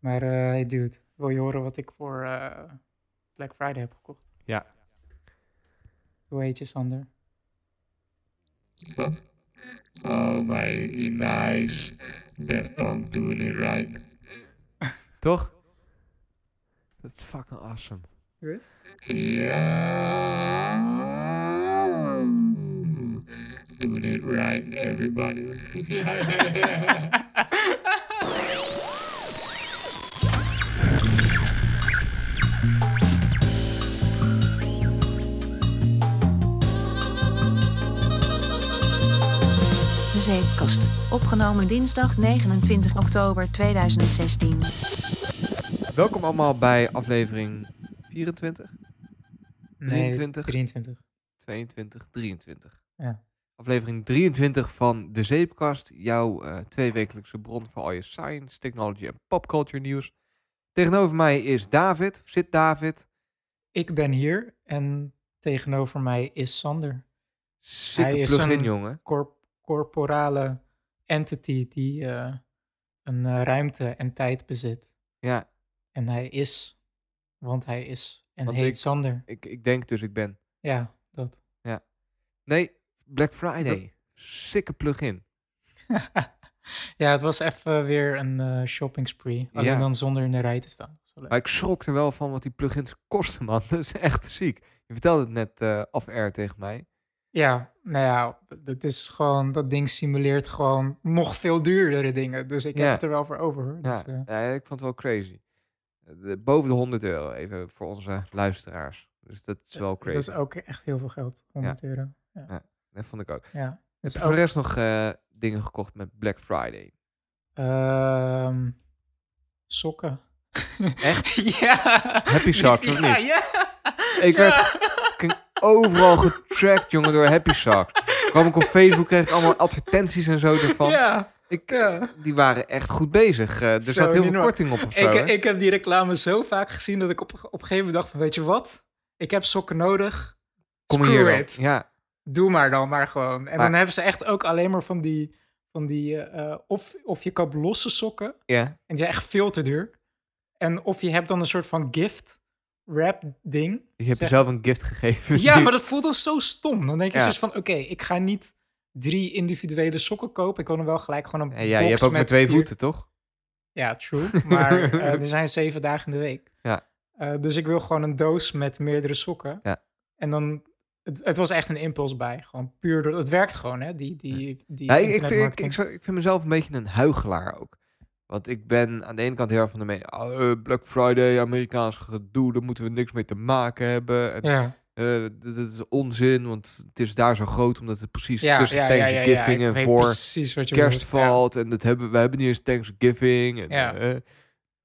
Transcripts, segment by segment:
Maar eh hey dude, wil je horen wat ik voor eh, Black Friday heb gekocht? Ja. Hoe heet je, Sander? Oh my nice. Deftones doing it right. Toch? Dat is fucking awesome. Chris? Yeah. Doing it right, everybody. Zeepkast. Opgenomen dinsdag 29 oktober 2016. Welkom allemaal bij aflevering 24, Nee, 23. 23. 22, 23. Ja. Aflevering 23 van De Zeepkast. Jouw eh tweewekelijkse bron voor al je science, technology en popculture nieuws. Tegenover mij is David. Zit David. Ik ben hier en tegenover mij is Sander. Sikke is plug-in, een- jongen. Corp corporale entity die eh, een eh, ruimte en tijd bezit. Ja, En hij is, want hij is en Want heet ik- Sander. ik, ik denk dus ik ben. Ja, dat. Nee, Black Friday. Sikke plug-in. ja, het was even weer een eh, shopping spree. Alleen Ja. dan zonder in de rij te staan. Maar ik schrok er wel van wat die plugins kosten, man. Dat is echt ziek. Je vertelde het net eh off-air tegen mij. Ja, nou ja, het is gewoon, dat ding simuleert gewoon nog veel duurdere dingen. Dus ik Ja. heb het er wel voor over. hoor. Ja, Dus, eh, ja, ik vond het wel crazy. Eh, De, boven de 100 euro, even voor onze luisteraars. Dus dat is wel crazy. dat is ook echt heel veel geld, 100 euro. Dat vond ik ook. Ja, Heb je voor de rest nog eh, dingen gekocht met Black Friday? ehm, sokken. Echt? ja. Happy Socks, of ja, niet? Ja, Ik ja. werd fucking overal getracked, jongen, door Happy Socks. Kwam ik op Facebook, kreeg ik allemaal advertenties en zo ervan. Ja, Ik, ja. Die waren echt goed bezig. Eh, er Zo, zat heel veel korting op of zo, ik, ik heb die reclame zo vaak gezien dat ik op, op een gegeven moment dacht van, weet je wat? Ik heb sokken nodig. Kom Screw hier it. Ja, Doe maar dan maar gewoon. En Maar- dan hebben ze echt ook alleen maar van die, van die eh, of, of je koopt losse sokken ja. en die zijn echt veel te duur. En of je hebt dan een soort van gift wrap ding. Je hebt jezelf een gift gegeven. Ja, maar dat voelt dan zo stom. Dan denk je Ja. dus van, oké, ik ga niet drie individuele sokken kopen. Ik wil dan wel gelijk gewoon een Ja, ja, je hebt ook met maar twee vier- voeten, toch? Ja, true. Maar eh, er zijn zeven dagen in de week. Ja. Eh, dus ik wil gewoon een doos met meerdere sokken. Ja. En dan... Het, het was echt een impuls bij. Gewoon puur door... Het werkt gewoon, hè? Die, die, die Ja, ik, vind, ik, ik, ik vind mezelf een beetje een huigelaar ook. Want ik ben aan de ene kant heel erg van de mening... oh, eh, Black Friday, Amerikaans gedoe, daar moeten we niks mee te maken hebben. En, Ja, d- dat is onzin, want het is daar zo groot... omdat het precies ja, tussen ja, Thanksgiving en voor kerst valt. En dat hebben, we hebben niet eens Thanksgiving. En, Ja. eh,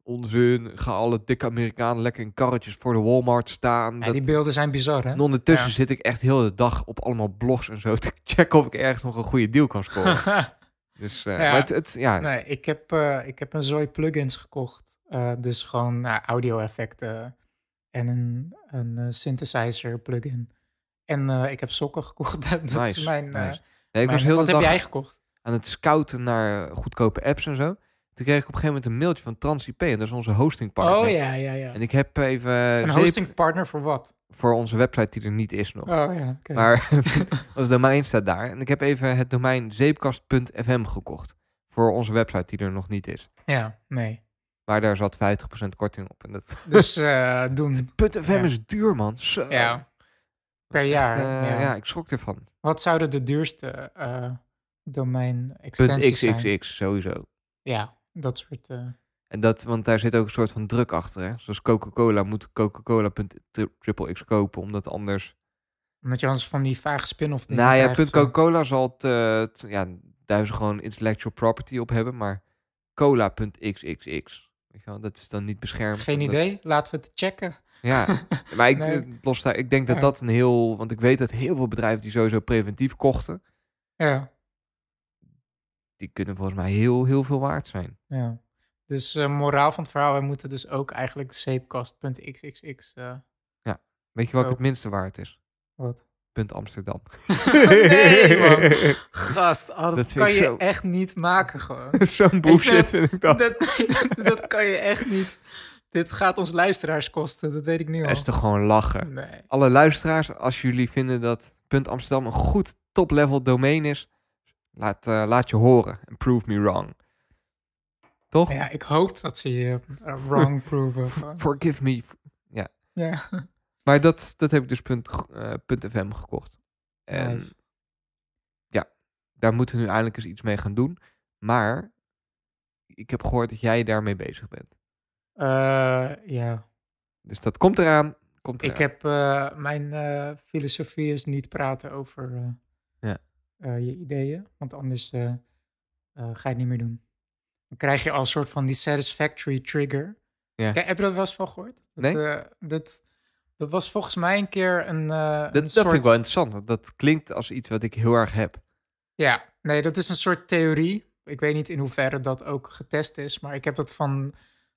onzin, gaan alle dikke Amerikanen lekker in karretjes voor de Walmart staan. Ja, Dat- die beelden zijn bizar, hè? En ondertussen Ja. zit ik echt heel de dag op allemaal blogs en zo te checken of ik ergens nog een goede deal kan scoren. dus, eh, Ja. maar het, het, ja, nee, ik heb, eh, ik heb een zooi plugins gekocht. Eh, dus gewoon nou, audio-effecten en een, een eh, synthesizer plugin. En ik heb sokken gekocht. dat is mijn... nice. nee, ik mijn- was heel wat de heb jij gekocht? aan het scouten naar goedkope apps en zo. Toen kreeg ik op een gegeven moment een mailtje van TransIP en dat is onze hostingpartner. Oh ja, ja, ja. En ik heb even Een zeep hostingpartner voor wat? voor onze website die er niet is nog. Oh ja, oké. Maar ons domein staat daar. En ik heb even het domein zeepkast.fm gekocht. Voor onze website die er nog niet is. Ja, nee. Maar daar zat 50% korting op. En dat Dus eh, doen. .fm Ja. is duur, man. Zo. Ja. Per jaar, echt, eh, ja. ja. ik schrok ervan. Wat zouden de duurste eh domein extensies zijn? .xxx, sowieso. Ja, dat soort... eh, En dat, want daar zit ook een soort van druk achter. Hè? Zoals Coca-Cola moet Coca-Cola.triple-x kopen, omdat anders... omdat je anders van die vage spin-off Nou ja, punt. Coca-Cola zal het, eh, ja, daar ze gewoon intellectual property op hebben, maar cola.xxx. Dat is dan niet beschermd. Geen idee, laten we het checken. Ja, maar ik, Nee. eh, los daar, ik denk dat Ja. dat een heel... Want ik weet dat heel veel bedrijven die sowieso preventief kochten, Ja, die kunnen volgens mij heel, heel veel waard zijn. ja. Dus eh, moraal van het verhaal, we moeten dus ook eigenlijk zeepkast.xxx... eh Weet je welke Oh. het minste waard is? wat? Punt Amsterdam. Nee, man. Gast, oh, dat, kan je zo- echt niet maken gewoon. Zo'n bullshit vind ik dat. Dat, dat kan je echt niet. Dit gaat ons luisteraars kosten, dat weet ik nu al. Dat is toch gewoon lachen. Nee. Alle luisteraars, als jullie vinden dat Punt Amsterdam een goed top-level domein is, laat, eh, laat je horen. En prove me wrong. Toch? Ja, ik hoop dat ze je eh, wrong proven. Forgive me. Ja. Maar dat, dat heb ik dus punt, eh, punt FM gekocht. En Nice. daar moeten we nu eindelijk eens iets mee gaan doen. Maar ik heb gehoord dat jij daarmee bezig bent. Eh, ja. Dus dat komt eraan. Komt eraan. Ik heb eh, mijn eh, filosofie is niet praten over eh, je ideeën, want anders eh, eh, ga je het niet meer doen. Dan krijg je al een soort van die satisfactory trigger. Ja. Kijk, heb je dat wel eens van gehoord? Dat, Nee. dat, dat was volgens mij een keer een, dat een dat soort... vind ik wel interessant. want Dat klinkt als iets wat ik heel erg heb. Ja, nee, dat is een soort theorie. Ik weet niet in hoeverre dat ook getest is, maar ik heb dat van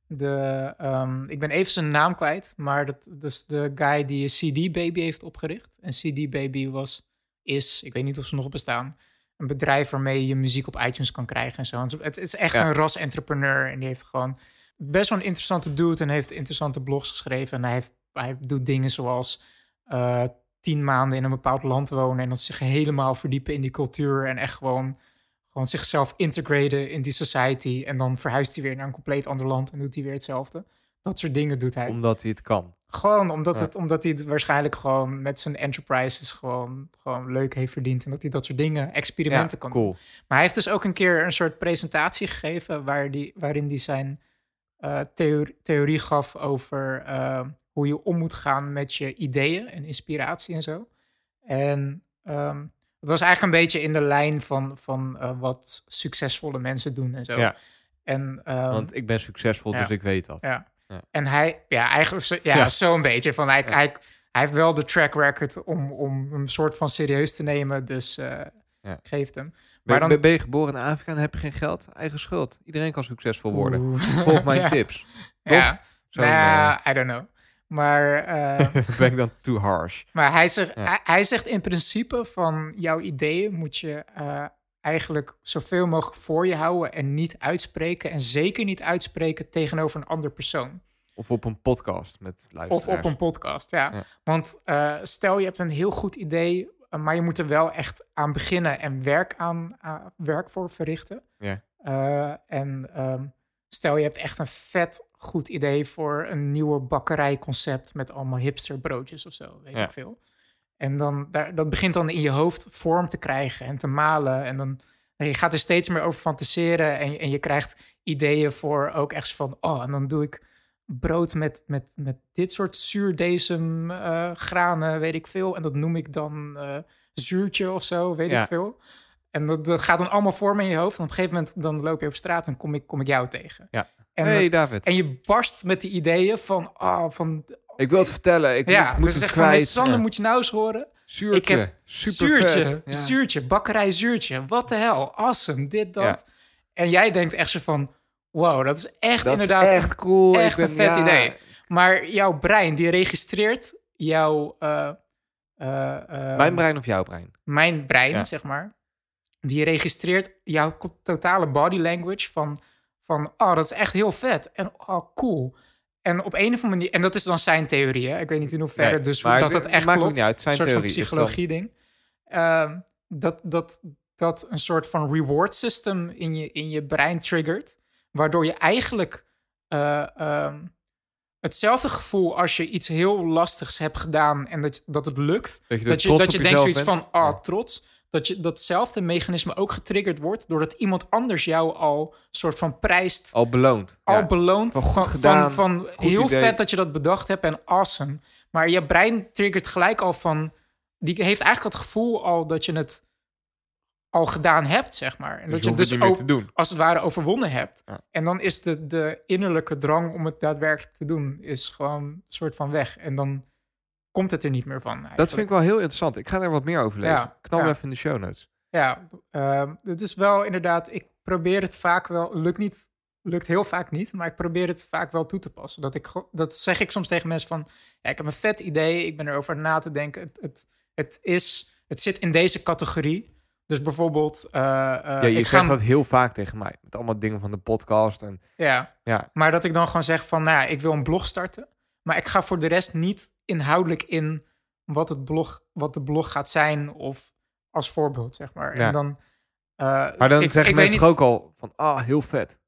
de. ehm, ik ben even zijn naam kwijt, maar dat, dat is de guy die CD Baby heeft opgericht. En CD Baby was, is, ik weet niet of ze nog bestaan, een bedrijf waarmee je muziek op iTunes kan krijgen en zo. En Het is echt Ja. een ras entrepreneur en die heeft gewoon best wel een interessante dude en heeft interessante blogs geschreven. En hij, heeft, hij doet dingen zoals eh, tien maanden in een bepaald land wonen en dan zich helemaal verdiepen in die cultuur en echt gewoon, gewoon zichzelf integraten in die society. En dan verhuist hij weer naar een compleet ander land en doet hij weer hetzelfde. Dat soort dingen doet hij. Omdat hij het kan. Gewoon omdat, Ja. het, omdat hij het waarschijnlijk gewoon met zijn enterprises gewoon, gewoon leuk heeft verdiend. En dat hij dat soort dingen, experimenten kan doen. Maar hij heeft dus ook een keer een soort presentatie gegeven waar die, waarin hij zijn eh, theorie, theorie gaf over eh, hoe je om moet gaan met je ideeën en inspiratie en zo. En ehm, het was eigenlijk een beetje in de lijn van, van eh, wat succesvolle mensen doen en zo. Ja. En, ehm, Want ik ben succesvol, ja. dus ik weet dat. ja. Ja. En hij, ja, eigenlijk ja, Ja. zo'n beetje. Van hij, Ja. hij, hij heeft wel de track record om, om hem soort van serieus te nemen, dus eh Ja. geeft hem. Ben, Maar dan- ben je geboren in Afrika en heb je geen geld? Eigen schuld. Iedereen kan succesvol worden. Oeh. Volg mijn tips. Ja, Zo nou, I don't know. Maar, eh, ben ik dan too harsh. maar hij, zegt, hij, hij zegt in principe van jouw ideeën moet je eh, eigenlijk zoveel mogelijk voor je houden en niet uitspreken. En zeker niet uitspreken tegenover een ander persoon. Of op een podcast met Of luisteraars. op een podcast, ja. Ja. Want eh, stel je hebt een heel goed idee, eh, maar je moet er wel echt aan beginnen en werk, aan, aan- werk voor verrichten. Ja. Eh, en ehm, stel je hebt echt een vet goed idee voor een nieuwe bakkerijconcept met allemaal hipster broodjes of zo, weet Ja. ik veel. En dan, daar, dat begint dan in je hoofd vorm te krijgen en te malen. En dan je gaat er steeds meer over fantaseren en, je- en je krijgt ideeën voor ook echt van, oh, en dan doe ik brood met, met, met dit soort zuurdesem eh, granen, weet ik veel. En dat noem ik dan eh, zuurtje of zo, weet Ja. ik veel. En dat, dat gaat dan allemaal vormen in je hoofd. En op een gegeven moment dan loop je over straat en kom ik, kom ik jou tegen. Ja. En, hey David, en je barst met die ideeën van, ah, van ik wil het vertellen. Ik ja, moet, dus het van. Sander, Ja. moet je nou eens horen. Zuurtje. ik heb Super zuurtje, vet. Ja. zuurtje, bakkerij zuurtje. Wat de hel, awesome, dit, dat. Ja. En jij denkt echt zo van, wow, dat is echt Dat inderdaad is echt cool. echt ik een ben, vet ja, idee. Maar jouw brein, die registreert jouw... eh, eh, eh, Mijn brein of jouw brein? mijn brein, zeg maar, die registreert jouw totale body language van, van, oh, dat is echt heel vet. En oh, cool. En op een of andere manier, en dat is dan zijn theorie, hè? ik weet niet in hoeverre, Nee, dus maar dat dat echt maakt klopt. niet uit. Zijn een soort theorie van psychologie-ding. Ehm, dat, dat, dat een soort van reward system in je, in je brein triggert, waardoor je eigenlijk eh, ehm, hetzelfde gevoel als je iets heel lastigs hebt gedaan en dat, dat het lukt, Dat je, dat je, dat denkt zoiets bent. van, ah, Ja. trots. Dat je datzelfde mechanisme ook getriggerd wordt doordat iemand anders jou al soort van prijst, Al beloond. al Ja. beloont. Van Van, gedaan, van, heel idee. vet dat je dat bedacht hebt en awesome. Maar je brein triggert gelijk al van, die heeft eigenlijk het gevoel al dat je het al gedaan hebt, zeg maar. En Dus dat je dus ook te doen. als het ware overwonnen hebt. Ja. En dan is de, de innerlijke drang om het daadwerkelijk te doen, is gewoon een soort van weg. En dan komt het er niet meer van. Dat vind ik wel heel interessant. Ik ga er wat meer over lezen. Ja, Knal ja. even in de show notes. Ja, ehm, het is wel inderdaad, ik probeer het vaak wel, lukt niet, lukt heel vaak niet, maar ik probeer het vaak wel toe te passen. Dat, ik, dat zeg ik soms tegen mensen van, ja, ik heb een vet idee, ik ben erover na te denken, het, het, het, is, het zit in deze categorie. Dus bijvoorbeeld... eh, eh, ja, je ik zegt ga, dat heel vaak tegen mij. Met allemaal dingen van de podcast. En Ja, ja, maar dat ik dan gewoon zeg van... Nou ja, ik wil een blog starten. Maar ik ga voor de rest niet inhoudelijk in... wat, het blog, wat de blog gaat zijn of als voorbeeld, zeg maar. Ja. En dan... eh, maar dan ik- zeggen ik mensen niet- ook al van, ah, heel vet.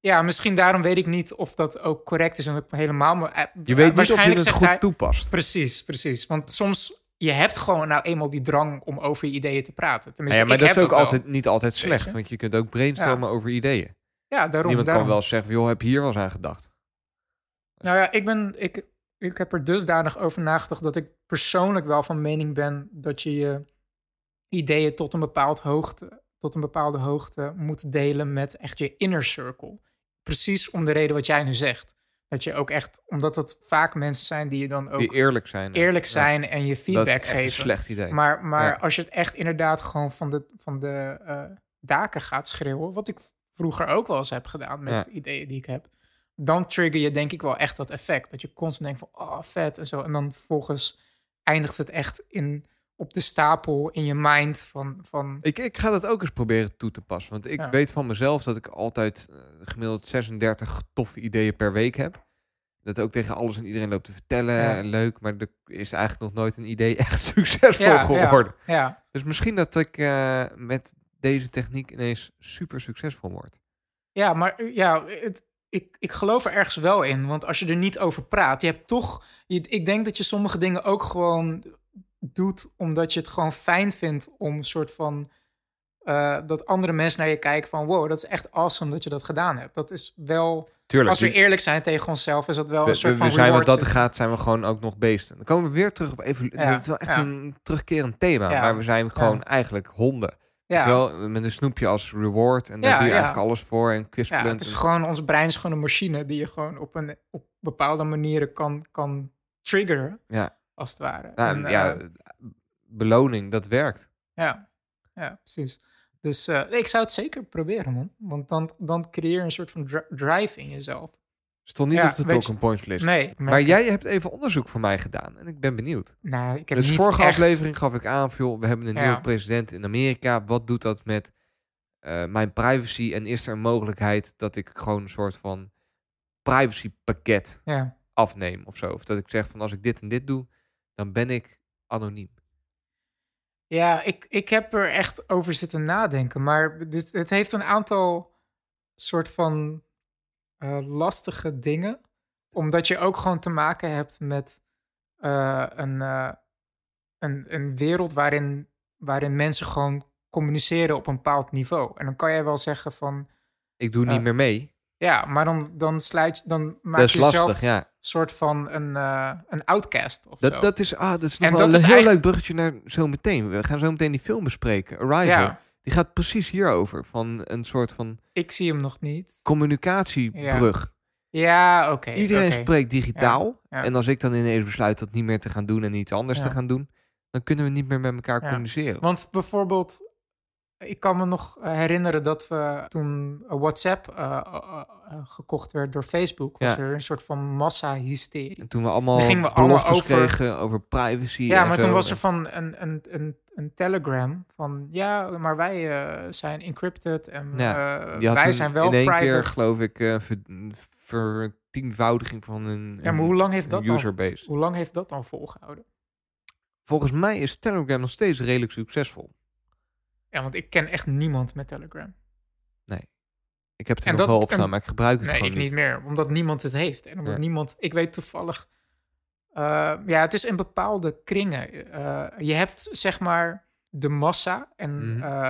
Ja, misschien daarom weet ik niet of dat ook correct is en ook helemaal. Maar, eh, Je weet niet of je het goed hij- toepast. Precies, precies. Want soms, je hebt gewoon nou eenmaal die drang om over je ideeën te praten. Tenminste, Ja, maar ik dat is ook altijd, niet altijd slecht. Want je kunt ook brainstormen over ideeën. Ja, daarom. Niemand daarom. kan wel zeggen, joh, heb je hier wel eens aan gedacht? Nou ja, ik, ben, ik, ik heb er dusdanig over nagedacht dat ik persoonlijk wel van mening ben dat je je ideeën tot een, bepaald hoogte, tot een bepaalde hoogte moet delen met echt je inner circle. Precies om de reden wat jij nu zegt. Dat je ook echt, omdat het vaak mensen zijn die je dan ook Die eerlijk zijn. eerlijk Ja, zijn en je dat is feedback echt een geven. slecht idee. Maar, maar Ja. als je het echt inderdaad gewoon van de, van de eh, daken gaat schreeuwen, wat ik vroeger ook wel eens heb gedaan met Ja. ideeën die ik heb, dan trigger je denk ik wel echt dat effect. Dat je constant denkt van, oh vet en zo. En dan vervolgens eindigt het echt in, op de stapel in je mind van, van Ik, ik ga dat ook eens proberen toe te passen. Want ik Ja. weet van mezelf dat ik altijd eh, gemiddeld 36 toffe ideeën per week heb. Dat ook tegen alles en iedereen loopt te vertellen. Ja. En leuk, maar er is eigenlijk nog nooit een idee echt succesvol Ja, geworden. ja, Dus misschien dat ik eh, met deze techniek ineens super succesvol word. Ja, maar eh, ja, het, ik, ik geloof er ergens wel in. Want als je er niet over praat, je hebt toch. Je, ik denk dat je sommige dingen ook gewoon doet omdat je het gewoon fijn vindt om een soort van. eh, dat andere mensen naar je kijken van wow, dat is echt awesome dat je dat gedaan hebt. Dat is wel, Tuurlijk, als we eerlijk zijn tegen onszelf, is dat wel we, een soort van we zijn wat dat gaat, zijn we gewoon ook nog beesten. Dan komen we weer terug op even. Ja, Dat is wel echt ja. een terugkerend thema. Ja, Maar we zijn gewoon eigenlijk honden. Ja, Wel, met een snoepje als reward. En daar Ja, doe je ja. eigenlijk alles voor. En ja, kwispelend. het is gewoon, ons brein is gewoon een machine die je gewoon op, een, op bepaalde manieren kan, kan triggeren, Ja. als het ware. Nou, En, ja, eh, beloning, dat werkt. Ja, ja precies. Dus eh, ik zou het zeker proberen, man. Want dan, dan creëer je een soort van dri- drive in jezelf. Stond niet Ja, op de talking points list. Nee, Maar jij hebt even onderzoek voor mij gedaan. En ik ben benieuwd. Nou, ik heb Dus niet vorige echt- aflevering gaf ik aan, joh, we hebben een Ja. nieuwe president in Amerika. Wat doet dat met eh, mijn privacy? En is er een mogelijkheid dat ik gewoon een soort van privacypakket Ja. afneem of zo? Of dat ik zeg van als ik dit en dit doe, dan ben ik anoniem. Ja, ik, ik heb er echt over zitten nadenken. Maar dit, het heeft een aantal soort van lastige dingen. Omdat je ook gewoon te maken hebt met eh, een, eh, een, een wereld waarin, waarin mensen gewoon communiceren op een bepaald niveau. En dan kan jij wel zeggen van... Ik doe niet meer mee. Ja, maar dan, dan sluit je... Dan maak Dat is je lastig, ja. soort van een, eh, een outcast of zo. Dat, dat is, ah, dat is nog En wel dat een heel eigenlijk- leuk bruggetje naar zo meteen. We gaan zo meteen die film bespreken, Arrival. ja, Die gaat precies hierover. Van een soort van ik zie hem nog niet. communicatiebrug. Ja, oké. Iedereen spreekt digitaal. ja. En als ik dan ineens besluit dat niet meer te gaan doen en iets anders te gaan doen, dan kunnen we niet meer met elkaar communiceren. Want bijvoorbeeld, ik kan me nog eh, herinneren dat we toen WhatsApp eh, eh, eh, gekocht werd door Facebook, was Ja. er een soort van massa-hysterie. En toen we allemaal Dan gingen we allemaal beloftes over- kregen over privacy. Ja, en maar zo. toen was er van een, een, een, een telegram van ja, maar wij zijn encrypted en Ja, wij toen zijn wel in één private. keer, geloof ik, ver- vertienvoudiging van een, ja, maar hoe lang heeft dat dan? userbase. Hoe lang heeft dat dan volgehouden? Volgens mij is Telegram nog steeds redelijk succesvol. Ja, want ik ken echt niemand met Telegram. Ik heb het er nog dat- wel op staan, maar ik gebruik het Nee, gewoon ik niet meer. Omdat niemand het heeft. En omdat Ja. niemand... Ik weet toevallig... eh, ja, het is in bepaalde kringen. Eh, je hebt zeg maar de massa. En Mhm. eh,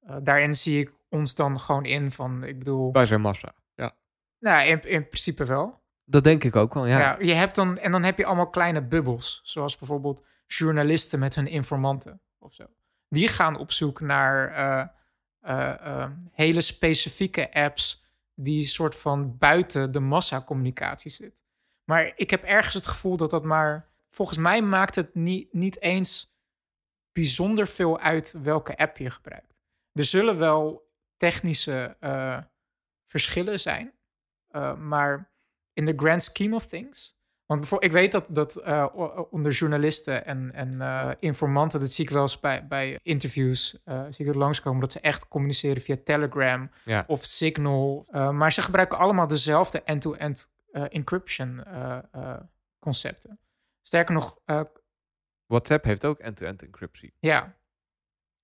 eh, daarin zie ik ons dan gewoon in van... Ik bedoel... Wij zijn massa. Ja. Nou, in, in principe wel. Dat denk ik ook wel, ja. Ja. je hebt dan, en dan heb je allemaal kleine bubbels. Zoals bijvoorbeeld journalisten met hun informanten of zo. Die gaan op zoek naar eh, eh, eh, hele specifieke apps die soort van buiten de massacommunicatie zit. Maar ik heb ergens het gevoel dat dat maar... Volgens mij maakt het niet, niet eens bijzonder veel uit welke app je gebruikt. Er zullen wel technische verschillen zijn. maar in the grand scheme of things Want ik weet dat, dat eh, onder journalisten en, en eh, informanten, dat zie ik wel eens bij, bij interviews, eh, zie ik het langskomen, dat ze echt communiceren via Telegram Ja. of Signal. Maar ze gebruiken allemaal dezelfde end-to-end encryption concepten. Sterker nog, WhatsApp heeft ook end-to-end encryptie. ja.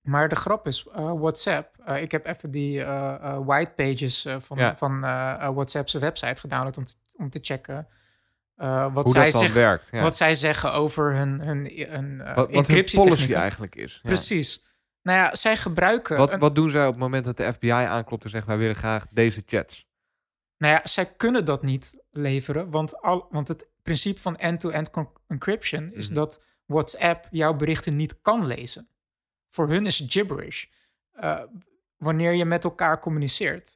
Maar de grap is, WhatsApp, ik heb even die whitepages eh, van, Ja. van WhatsApp's website gedownload om te, om te checken eh, wat, Hoe zij dat zeggen, werkt. Ja. wat zij zeggen over hun, hun, hun eh, wat, wat hun encryptietechnieken. policy eigenlijk is. Ja. Precies. Nou ja, zij gebruiken... Wat, een- wat doen zij op het moment dat de FBI aanklopt en zegt wij willen graag deze chats? Nou ja, zij kunnen dat niet leveren, want, al, want het principe van end-to-end encryption is Mhm. dat WhatsApp jouw berichten niet kan lezen. Voor hun is het gibberish. Eh, wanneer je met elkaar communiceert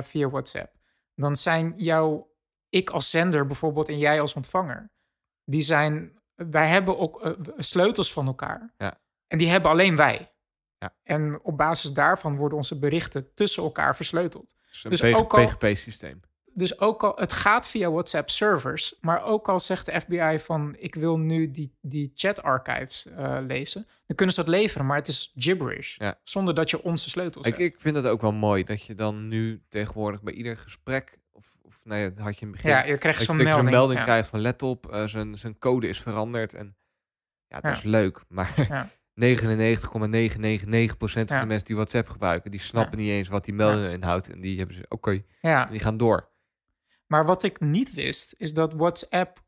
via WhatsApp, dan zijn jouw ik als zender bijvoorbeeld en jij als ontvanger, die zijn, wij hebben ook eh, sleutels van elkaar. Ja. En die hebben alleen wij. Ja. En op basis daarvan worden onze berichten tussen elkaar versleuteld. Dus een Dus PG ook al- PGP-systeem. Dus ook al, het gaat via WhatsApp servers, maar ook al zegt de FBI van ik wil nu die, die chat archives eh, lezen, dan kunnen ze dat leveren, maar het is gibberish, Ja. zonder dat je onze sleutels Ik, hebt. ik vind het ook wel mooi dat je dan nu tegenwoordig bij ieder gesprek, nee, dat had je in het begin, ja, je krijgt zo'n melding. zo'n melding ja. krijgt van let op, eh, zijn, zijn code is veranderd. En ja, dat Ja. is leuk, maar Ja. 99,999% van Ja. de mensen die WhatsApp gebruiken, die snappen niet eens wat die melding inhoudt. En die hebben ze, oké, Ja, die gaan door. maar wat ik niet wist, is dat WhatsApp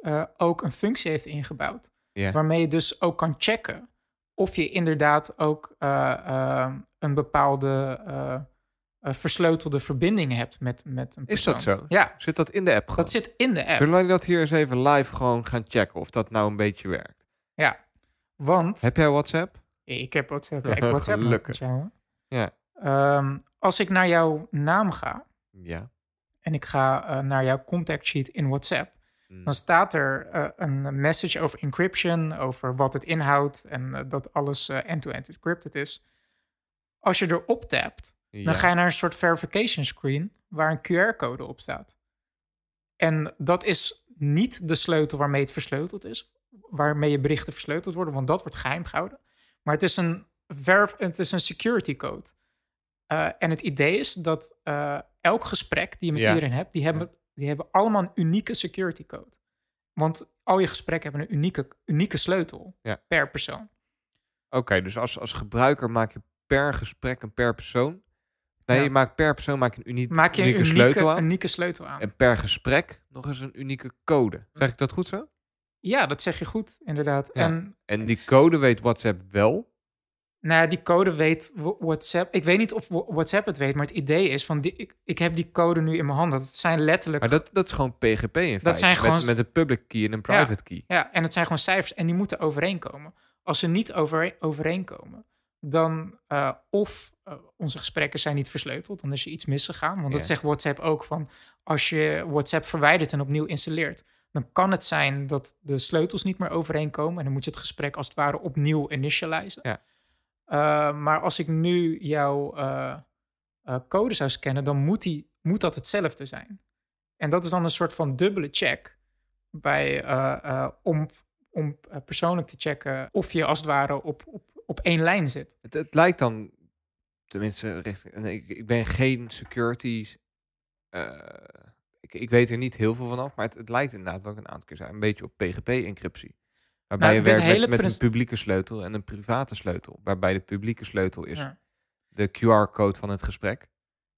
eh, ook een functie heeft ingebouwd, Ja. waarmee je dus ook kan checken of je inderdaad ook eh, eh, een bepaalde eh, versleutelde verbinding hebt met, met een Is persoon. dat zo? Ja, Zit dat in de app gewoon? dat zit in de app. Zullen wij dat hier eens even live gewoon gaan checken of dat nou een beetje werkt? Ja, want Heb jij WhatsApp? ik heb WhatsApp. Ja, ik heb WhatsApp Gelukkig. jou. Ja. Als ik naar jouw naam ga Ja. en ik ga eh, naar jouw contact sheet in WhatsApp, Mm. dan staat er eh, een message over encryption, over wat het inhoudt en dat alles end-to-end encrypted is. Als je erop tapt, Ja. dan ga je naar een soort verification screen waar een QR-code op staat. En dat is niet de sleutel waarmee het versleuteld is, waarmee je berichten versleuteld worden, want dat wordt geheim gehouden. Maar het is een, verif het is een security code. Eh, en het idee is dat eh, elk gesprek die je met Ja. iedereen hebt, die hebben, die hebben allemaal een unieke security code. Want al je gesprekken hebben een unieke, unieke sleutel Ja. per persoon. Oké, dus als, als gebruiker maak je per gesprek en per persoon. Nee, Ja. je maakt per persoon maak een uniek, Maak je een unieke, unieke, sleutel aan. unieke sleutel aan. En per gesprek nog eens een unieke code. Zeg ik dat goed zo? Ja, dat zeg je goed, inderdaad. Ja. En En die code weet WhatsApp wel. nou, ja, die code weet WhatsApp. Ik weet niet of WhatsApp het weet, maar het idee is van die, ik, ik heb die code nu in mijn hand. Dat zijn letterlijk. Maar dat, dat is gewoon PGP in feite. zijn met, gewoon- met een public key en een private key. Ja, en het zijn gewoon cijfers en die moeten overeenkomen. Als ze niet overeen, overeenkomen, dan eh, of eh, onze gesprekken zijn niet versleuteld, dan is er iets misgegaan. Want dat zegt WhatsApp ook van als je WhatsApp verwijdert en opnieuw installeert, dan kan het zijn dat de sleutels niet meer overeenkomen en dan moet je het gesprek als het ware opnieuw initializen. Eh, maar als ik nu jouw code zou scannen, dan moet, die, moet dat hetzelfde zijn. En dat is dan een soort van dubbele check bij, om, om persoonlijk te checken of je als het ware op, op, op één lijn zit. Het, het lijkt dan, tenminste, richting, en ik, ik ben geen security. eh, ik, ik weet er niet heel veel vanaf, maar het, het lijkt inderdaad wel een aantal keer zijn. Een beetje op PGP-encryptie. Waarbij Nou, je werkt met, met een publieke sleutel en een private sleutel. Waarbij de publieke sleutel is Ja. de QR-code van het gesprek.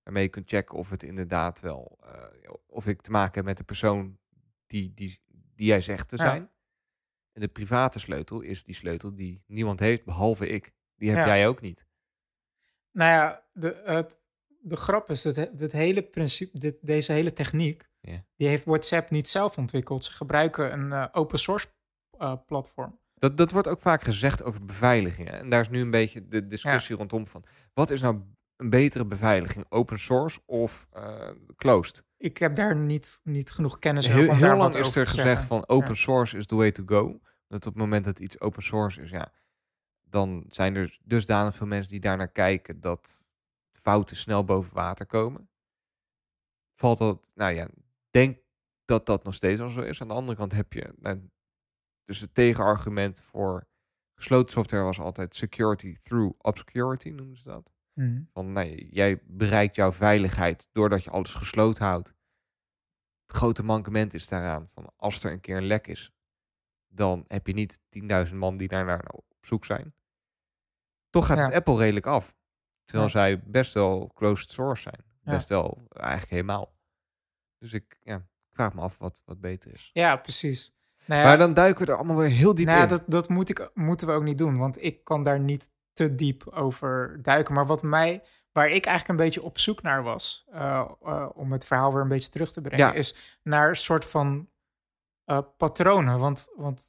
Waarmee je kunt checken of het inderdaad wel, eh, of ik te maken heb met de persoon die, die, die jij zegt te Ja. En de private sleutel is die sleutel die niemand heeft, behalve ik. Die heb Ja. jij ook niet. Nou ja, de, het, de grap is dat het, hele principe, dit, deze hele techniek, die heeft WhatsApp niet zelf ontwikkeld. Ze gebruiken een eh, open source eh, platform. Dat, dat wordt ook vaak gezegd over beveiliging. hè. En daar is nu een beetje de discussie rondom van. Wat is nou een betere beveiliging? Open source of eh, closed? Ik heb daar niet, niet genoeg kennis heel over heel lang is er gezegd van open source is the way to go. Dat op het moment dat iets open source is, ja, dan zijn er dusdanig veel mensen die daarnaar kijken dat fouten snel boven water komen. Valt dat, nou ja, denk dat dat nog steeds al zo is. Aan de andere kant heb je, nou, dus het tegenargument voor gesloten software was altijd security through obscurity, noemen ze dat. Van nee, jij bereikt jouw veiligheid doordat je alles gesloten houdt. Het grote mankement is daaraan van als er een keer een lek is, dan heb je niet 10.000 man die daar naar op zoek zijn. Toch gaat Ja. het Apple redelijk af. Terwijl Ja. zij best wel closed source zijn. Ja. Best wel eigenlijk helemaal. Dus ik, ja, ik vraag me af wat, wat beter is. Ja, precies. Nou ja, Maar dan duiken we er allemaal weer heel diep nou ja, in. dat, dat moet ik, moeten we ook niet doen, want ik kan daar niet te diep over duiken. Maar wat mij, waar ik eigenlijk een beetje op zoek naar was, eh, eh, om het verhaal weer een beetje terug te brengen, Ja. is naar een soort van eh, patronen. Want, want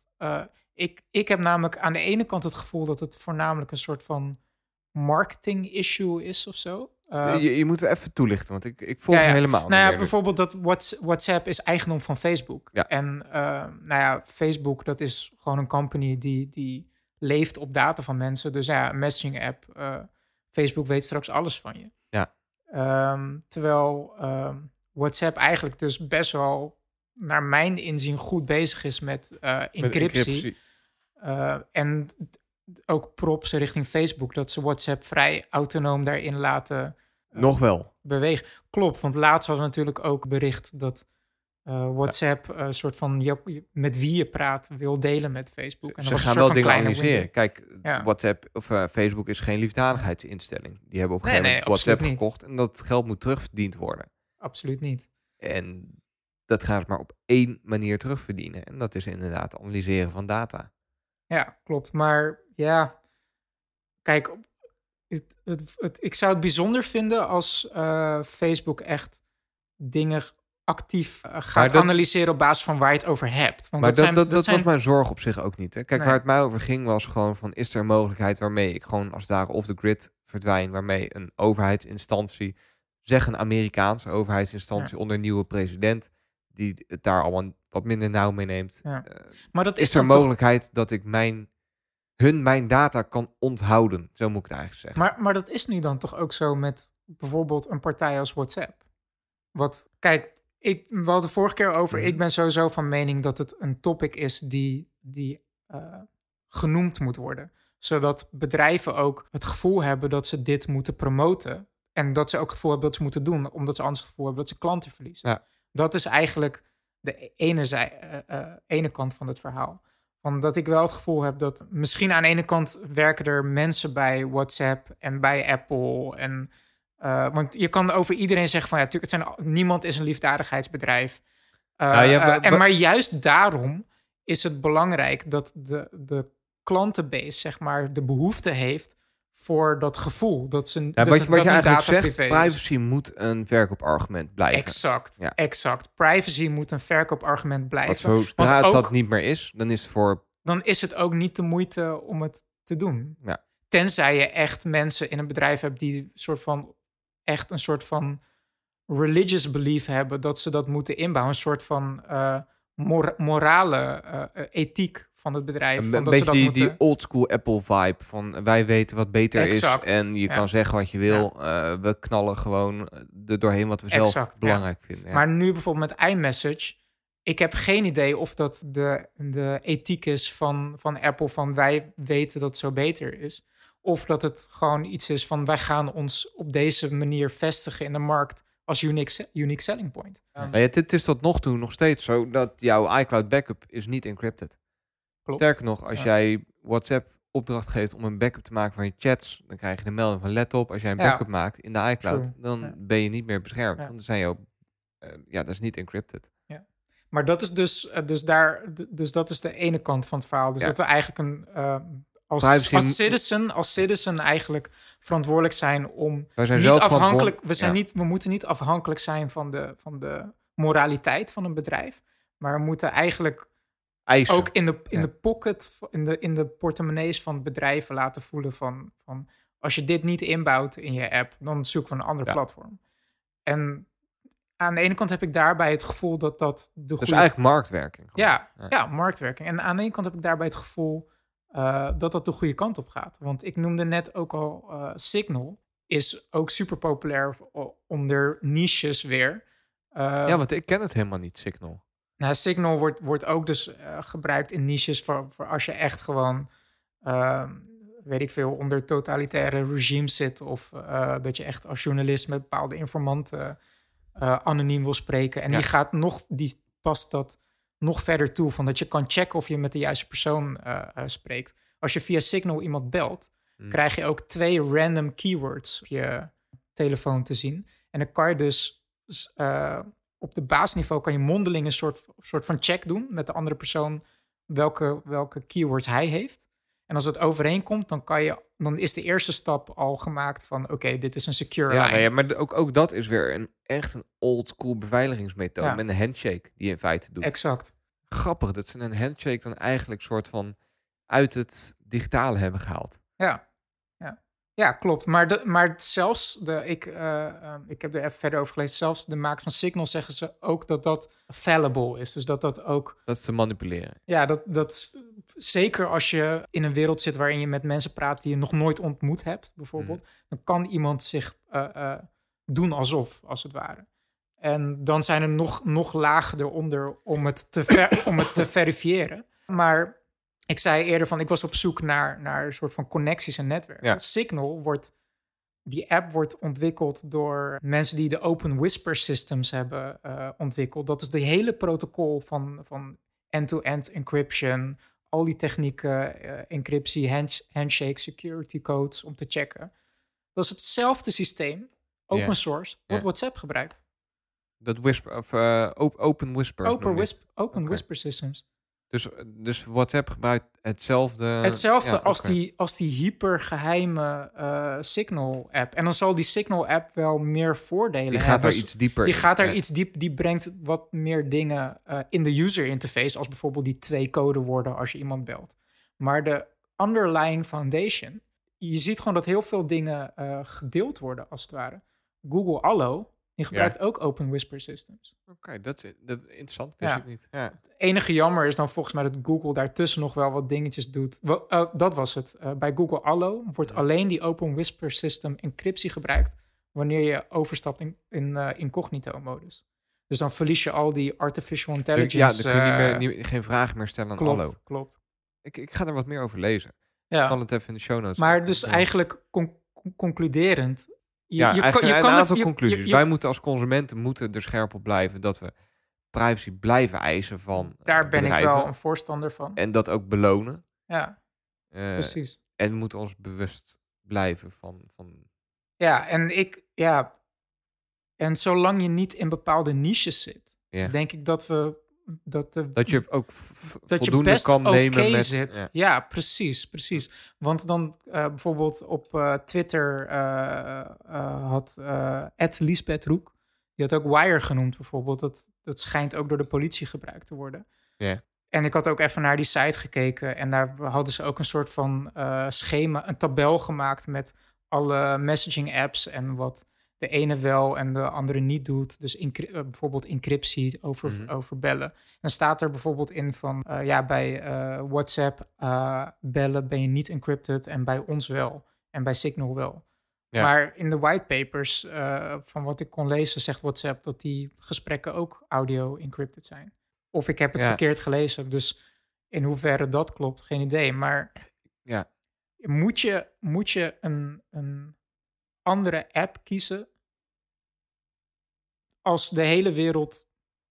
ik, ik heb namelijk aan de ene kant het gevoel dat het voornamelijk een soort van marketing issue is of zo. Je, je moet het even toelichten, want ik, ik volg Ja, ja. hem helemaal nou ja, bijvoorbeeld dat Whats- WhatsApp is eigendom van Facebook. En nou ja, Facebook dat is gewoon een company die, die leeft op data van mensen. Dus ja, een messaging app. eh, Facebook weet straks alles van je. Ja. Ehm, terwijl ehm, WhatsApp eigenlijk dus best wel, naar mijn inzien, goed bezig is met eh, Met encryptie. Eh, en ook props richting Facebook, dat ze WhatsApp vrij autonoom daarin laten Nog wel. bewegen. Klopt, want laatst was natuurlijk ook bericht dat eh, WhatsApp eh, een soort van je, met wie je praat wil delen met Facebook. En Ze gaan wel dingen analyseren. window. Kijk, Ja. WhatsApp of eh, Facebook is geen liefdadigheidsinstelling. Die hebben op een Nee, gegeven nee, moment WhatsApp niet. gekocht en dat geld moet terugverdiend worden. Absoluut niet. En dat gaat maar op één manier terugverdienen. En dat is inderdaad analyseren van data. Ja, klopt. Maar ja, kijk, het, het, het- ik zou het bijzonder vinden als eh, Facebook echt dingen actief eh, gaat dat- analyseren op basis van waar je het over hebt. Want maar dat, zijn- dat, dat, zijn- was mijn zorg op zich ook niet. Hè. Kijk, Nee. waar het mij over ging was gewoon van... is er een mogelijkheid waarmee ik gewoon als daar off the grid verdwijn... waarmee een overheidsinstantie, zeg een Amerikaanse overheidsinstantie... onder een nieuwe president, die het daar allemaal wat minder nauw mee neemt... Ja. eh, maar dat is, is er toch- mogelijkheid dat ik mijn, hun mijn data kan onthouden. Zo moet ik het eigenlijk zeggen. Maar, maar dat is nu dan toch ook zo met bijvoorbeeld een partij als WhatsApp. Wat, kijk, ik, we hadden het vorige keer over. Mhm. Ik ben sowieso van mening dat het een topic is die, die eh, genoemd moet worden. Zodat bedrijven ook het gevoel hebben dat ze dit moeten promoten. En dat ze ook het gevoel hebben dat ze moeten doen, omdat ze anders het gevoel hebben dat ze klanten verliezen. Ja. Dat is eigenlijk de ene, zij, eh, eh, ene kant van het verhaal. Omdat ik wel het gevoel heb dat misschien aan de ene kant werken er mensen bij WhatsApp en bij Apple. En, eh, want je kan over iedereen zeggen van ja, natuurlijk, het zijn, niemand is een liefdadigheidsbedrijf. Eh, Nou ja, eh, en maar juist daarom is het belangrijk dat de, de klantenbase, zeg maar, de behoefte heeft voor dat gevoel. Dat ze Ja, dat, wat je, wat dat je eigenlijk zegt, privacy moet een verkoopargument blijven. Exact, Ja. exact. Privacy moet een verkoopargument blijven. Want zodra Want dat niet meer is, dan is het voor... dan is het ook niet de moeite om het te doen. Ja. Tenzij je echt mensen in een bedrijf hebt die soort van echt een soort van religious belief hebben dat ze dat moeten inbouwen, een soort van eh, mor- morale eh, eh, ethiek van het bedrijf. Een, van dat ze beetje dat die, moeten... die old school Apple vibe van wij weten wat beter Exact. is en je Ja. kan zeggen wat je wil. Eh, we knallen gewoon er doorheen wat we zelf Exact, ja. belangrijk vinden. Ja. Maar nu bijvoorbeeld met iMessage. Ik heb geen idee of dat de, de ethiek is van, van Apple, van wij weten dat het zo beter is. Of dat het gewoon iets is van wij gaan ons op deze manier vestigen in de markt als unique, unique selling point. Nou ja, het, is tot nog toe nog steeds zo dat jouw iCloud backup is niet encrypted. Klopt. Sterker nog, als Ja. jij WhatsApp opdracht geeft om een backup te maken van je chats, dan krijg je de melding van let op. Als jij een Ja. backup maakt in de iCloud, True. dan Ja. ben je niet meer beschermd. Ja. Want dan zijn jouw, eh, ja, dat is niet encrypted. Maar dat is dus, eh, dus daar, dus dat is de ene kant van het verhaal. Dus Ja. dat we eigenlijk een, eh, als, Privacy als moet- citizen, als citizen eigenlijk verantwoordelijk zijn om Wij zijn niet afhankelijk, we, zijn Ja. niet, we moeten niet afhankelijk zijn van de, van de moraliteit van een bedrijf. Maar we moeten eigenlijk eisen. ook in de, in Ja. de pocket, in de, in de portemonnees van bedrijven laten voelen van, van als je dit niet inbouwt in je app, dan zoeken we een ander Ja. platform. En aan de ene kant heb ik daarbij het gevoel dat dat de dus goede eigenlijk marktwerking. gewoon. Ja. ja. marktwerking. En aan de ene kant heb ik daarbij het gevoel eh, dat dat de goede kant op gaat. Want ik noemde net ook al eh, Signal is ook super populair onder niches weer. Eh, ja, want ik ken het helemaal niet, Signal. Nou, Signal wordt, wordt ook dus gebruikt in niches voor, voor als je echt gewoon, ehm, weet ik veel, onder totalitaire regimes zit. Of dat je echt als journalist met bepaalde informanten anoniem wil spreken. En Ja. die gaat nog, die past dat nog verder toe. Van dat je kan checken of je met de juiste persoon eh, eh, spreekt. Als je via Signal iemand belt, Hmm. krijg je ook twee random keywords op je telefoon te zien. En dan kan je dus eh, op de basisniveau kan je mondeling een soort, soort van check doen met de andere persoon welke, welke keywords hij heeft. En als het overeenkomt, dan, kan je, dan is de eerste stap al gemaakt van oké, dit is een secure Ja, line. nou ja, maar ook, ook dat is weer een echt een old school beveiligingsmethode. Ja. Met een handshake die je in feite doet. Exact. Grappig dat ze een handshake dan eigenlijk soort van uit het digitale hebben gehaald. Ja, ja. ja klopt. Maar, de, maar zelfs, de, ik, eh, eh, ik heb er even verder over gelezen, zelfs de makers van Signal zeggen ze ook dat dat fallible is. Dus dat dat ook, Dat te manipuleren. ja, dat, dat zeker als je in een wereld zit waarin je met mensen praat die je nog nooit ontmoet hebt, bijvoorbeeld, dan kan iemand zich eh, eh, doen alsof, als het ware. En dan zijn er nog, nog lagen eronder om het te, ver, om het te verifiëren. Maar ik zei eerder van, ik was op zoek naar, naar een soort van connecties en netwerken. Ja. Signal wordt, die app wordt ontwikkeld door mensen die de Open Whisper Systems hebben eh, ontwikkeld. Dat is de hele protocol van, van end-to-end encryption, al die technieken, eh, encryptie, hands- handshake, security codes om te checken. Dat is hetzelfde systeem, open source, wordt. WhatsApp gebruikt. Dat whisper, of, eh, op- open whispers. Open, noem je. whisp, open. Whisper Systems. Dus, dus WhatsApp gebruikt hetzelfde. Hetzelfde ja, als, die, als die hypergeheime eh, Signal-app. En dan zal die Signal-app wel meer voordelen Die hebben. gaat daar Dus iets dieper Die in. gaat daar Ja. iets diep, die brengt wat meer dingen eh, in de user interface, als bijvoorbeeld die twee codewoorden als je iemand belt. Maar de underlying foundation, je ziet gewoon dat heel veel dingen gedeeld worden, als het ware. Google Allo, die gebruikt ook Open Whisper Systems. Oké, dat is dat, interessant. Wist Ja. ik niet. Ja. Het enige jammer is dan volgens mij dat Google daartussen nog wel wat dingetjes doet. Wel, eh, dat was het. Eh, bij Google Allo wordt alleen die Open Whisper System encryptie gebruikt wanneer je overstapt in, in eh, incognito-modus. Dus dan verlies je al die artificial intelligence. ja, dan kun je niet meer, niet, geen vragen meer stellen aan klopt, Allo. klopt. Ik, ik ga er wat meer over lezen. Ik Ja, kan het even in de show notes. maar dus eigenlijk con- con- concluderend. Je, ja, je eigenlijk kan, je een kan aantal er- je- conclusies. je- je- Wij moeten als consumenten moeten er scherp op blijven dat we privacy blijven eisen van eh, daar ben bedrijven. ik wel een voorstander van. En dat ook belonen. Ja, Eh, precies. en we moeten ons bewust blijven van... van Ja, en ik, ja. En zolang je niet in bepaalde niches zit, ja. denk ik dat we. Dat, de, dat je ook je voldoende best kan nemen met... zit. Ja. Ja. precies, precies. Want dan eh, bijvoorbeeld op eh, Twitter eh, eh, had eh Ed Lisbeth Roek, die had ook Wire genoemd bijvoorbeeld. Dat, dat schijnt ook door de politie gebruikt te worden. Ja. En ik had ook even naar die site gekeken en daar hadden ze ook een soort van eh, schema, een tabel gemaakt met alle messaging apps en wat de ene wel en de andere niet doet. Dus eh, bijvoorbeeld encryptie over, Mhm. over bellen. Dan staat er bijvoorbeeld in van, eh, ja, bij eh, WhatsApp bellen ben je niet encrypted en bij ons wel. En bij Signal wel. Ja. Maar in de whitepapers, van wat ik kon lezen, zegt WhatsApp dat die gesprekken ook audio encrypted zijn. Of ik heb het Ja. verkeerd gelezen. Dus in hoeverre dat klopt, geen idee. Maar Ja. moet je, moet je een, een andere app kiezen als de hele wereld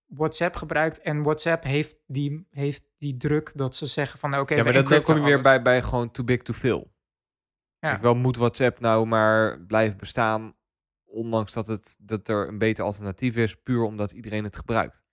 WhatsApp gebruikt en WhatsApp heeft die, heeft die druk dat ze zeggen van oké, ja, maar dat, dan kom je weer alles. bij, bij gewoon too big to fail. Ja. Ik wel moet WhatsApp nou maar blijven bestaan, ondanks dat, het, dat er een beter alternatief is, puur omdat iedereen het gebruikt.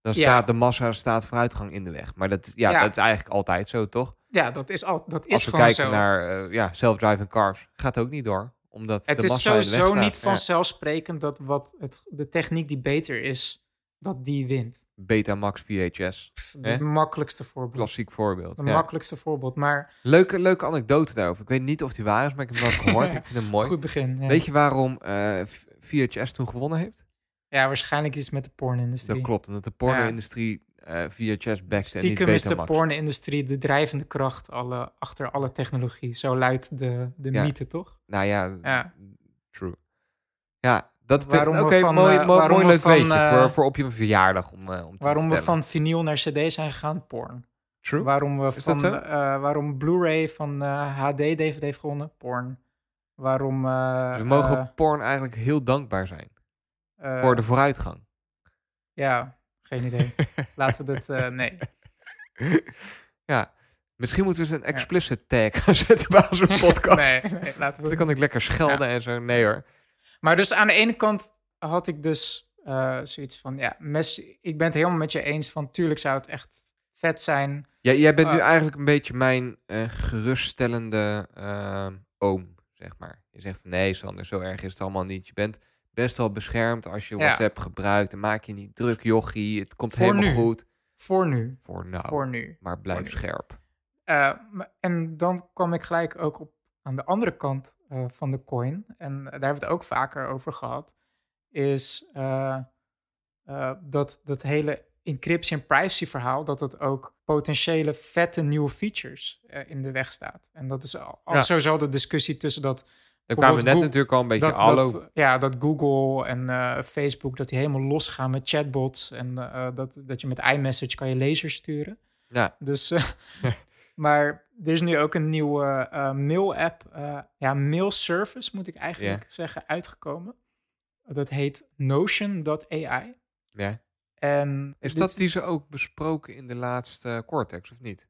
Dan Ja. staat de massa staat vooruitgang in de weg. Maar dat, ja, Ja. dat is eigenlijk altijd zo, toch? Ja, dat is, al, dat is Als we gewoon kijken zo. naar eh, ja, self-driving cars, gaat ook niet door. Omdat het de is sowieso niet vanzelfsprekend dat wat het, de techniek die beter is, dat die wint. Betamax VHS, Pff, het makkelijkste voorbeeld. klassiek voorbeeld. Het Ja. makkelijkste voorbeeld. Maar Leuke, leuke anekdote daarover. Ik weet niet of die waar is, maar ik heb hem wel gehoord. ik vind hem mooi. goed begin. Ja. Weet je waarom eh, V- VHS toen gewonnen heeft? ja, waarschijnlijk iets met de porn-industrie. Dat klopt, omdat de porno-industrie eh, VHS backte en niet Stiekem is de Betamax. porn-industrie de drijvende kracht alle, achter alle technologie. Zo luidt de, de Ja. mythe, toch? Nou ja, Ja. true. Ja, Dat vind- Waarom mooi, eh, mooi, leuk van, weetje eh, voor, voor op je verjaardag om, om te Waarom we van vinyl naar cd zijn gegaan? Porn. True. Waarom we Is van waarom Blu-ray van eh, HD DVD heeft gewonnen? Porn. Waarom Dus we mogen porn eigenlijk heel dankbaar zijn voor de vooruitgang. Ja, geen idee. Laten we dit eh, nee. ja, misschien moeten we eens een explicit tag gaan zetten bij onze podcast. nee, nee, laten we Dan kan ik lekker schelden en zo. Nee hoor. Maar dus aan de ene kant had ik dus eh, zoiets van, ja, mes- ik ben het helemaal met je eens van, tuurlijk zou het echt vet zijn. Ja, jij bent nu Ah. eigenlijk een beetje mijn eh, geruststellende oom, zeg maar. Je zegt van nee, Sander, zo erg is het allemaal niet. Je bent best wel beschermd als je Ja. WhatsApp gebruikt. Dan maak je niet druk, jochie. Het komt Voor helemaal nu. goed. Voor nu. Voor nou, Voor nu. maar blijf nu. scherp. Eh, en dan kwam ik gelijk ook op aan de andere kant eh, van de coin. En daar hebben we het ook vaker over gehad. Is eh, dat dat hele encryptie en privacy verhaal, dat het ook potentiële vette nieuwe features in de weg staat. En dat is al, al Ja. sowieso de discussie tussen dat Daar kwamen we net Google- natuurlijk al een beetje dat, dat, ja, dat Google en eh, Facebook, dat die helemaal losgaan met chatbots. En eh, dat, dat je met iMessage kan je lasers sturen. Ja, Dus, eh, maar er is nu ook een nieuwe eh, mail-app, eh, ja, mail service moet ik eigenlijk zeggen, uitgekomen. Dat heet Notion.ai. ja. En Is dit- dat die ze ook besproken in de laatste Cortex, of niet?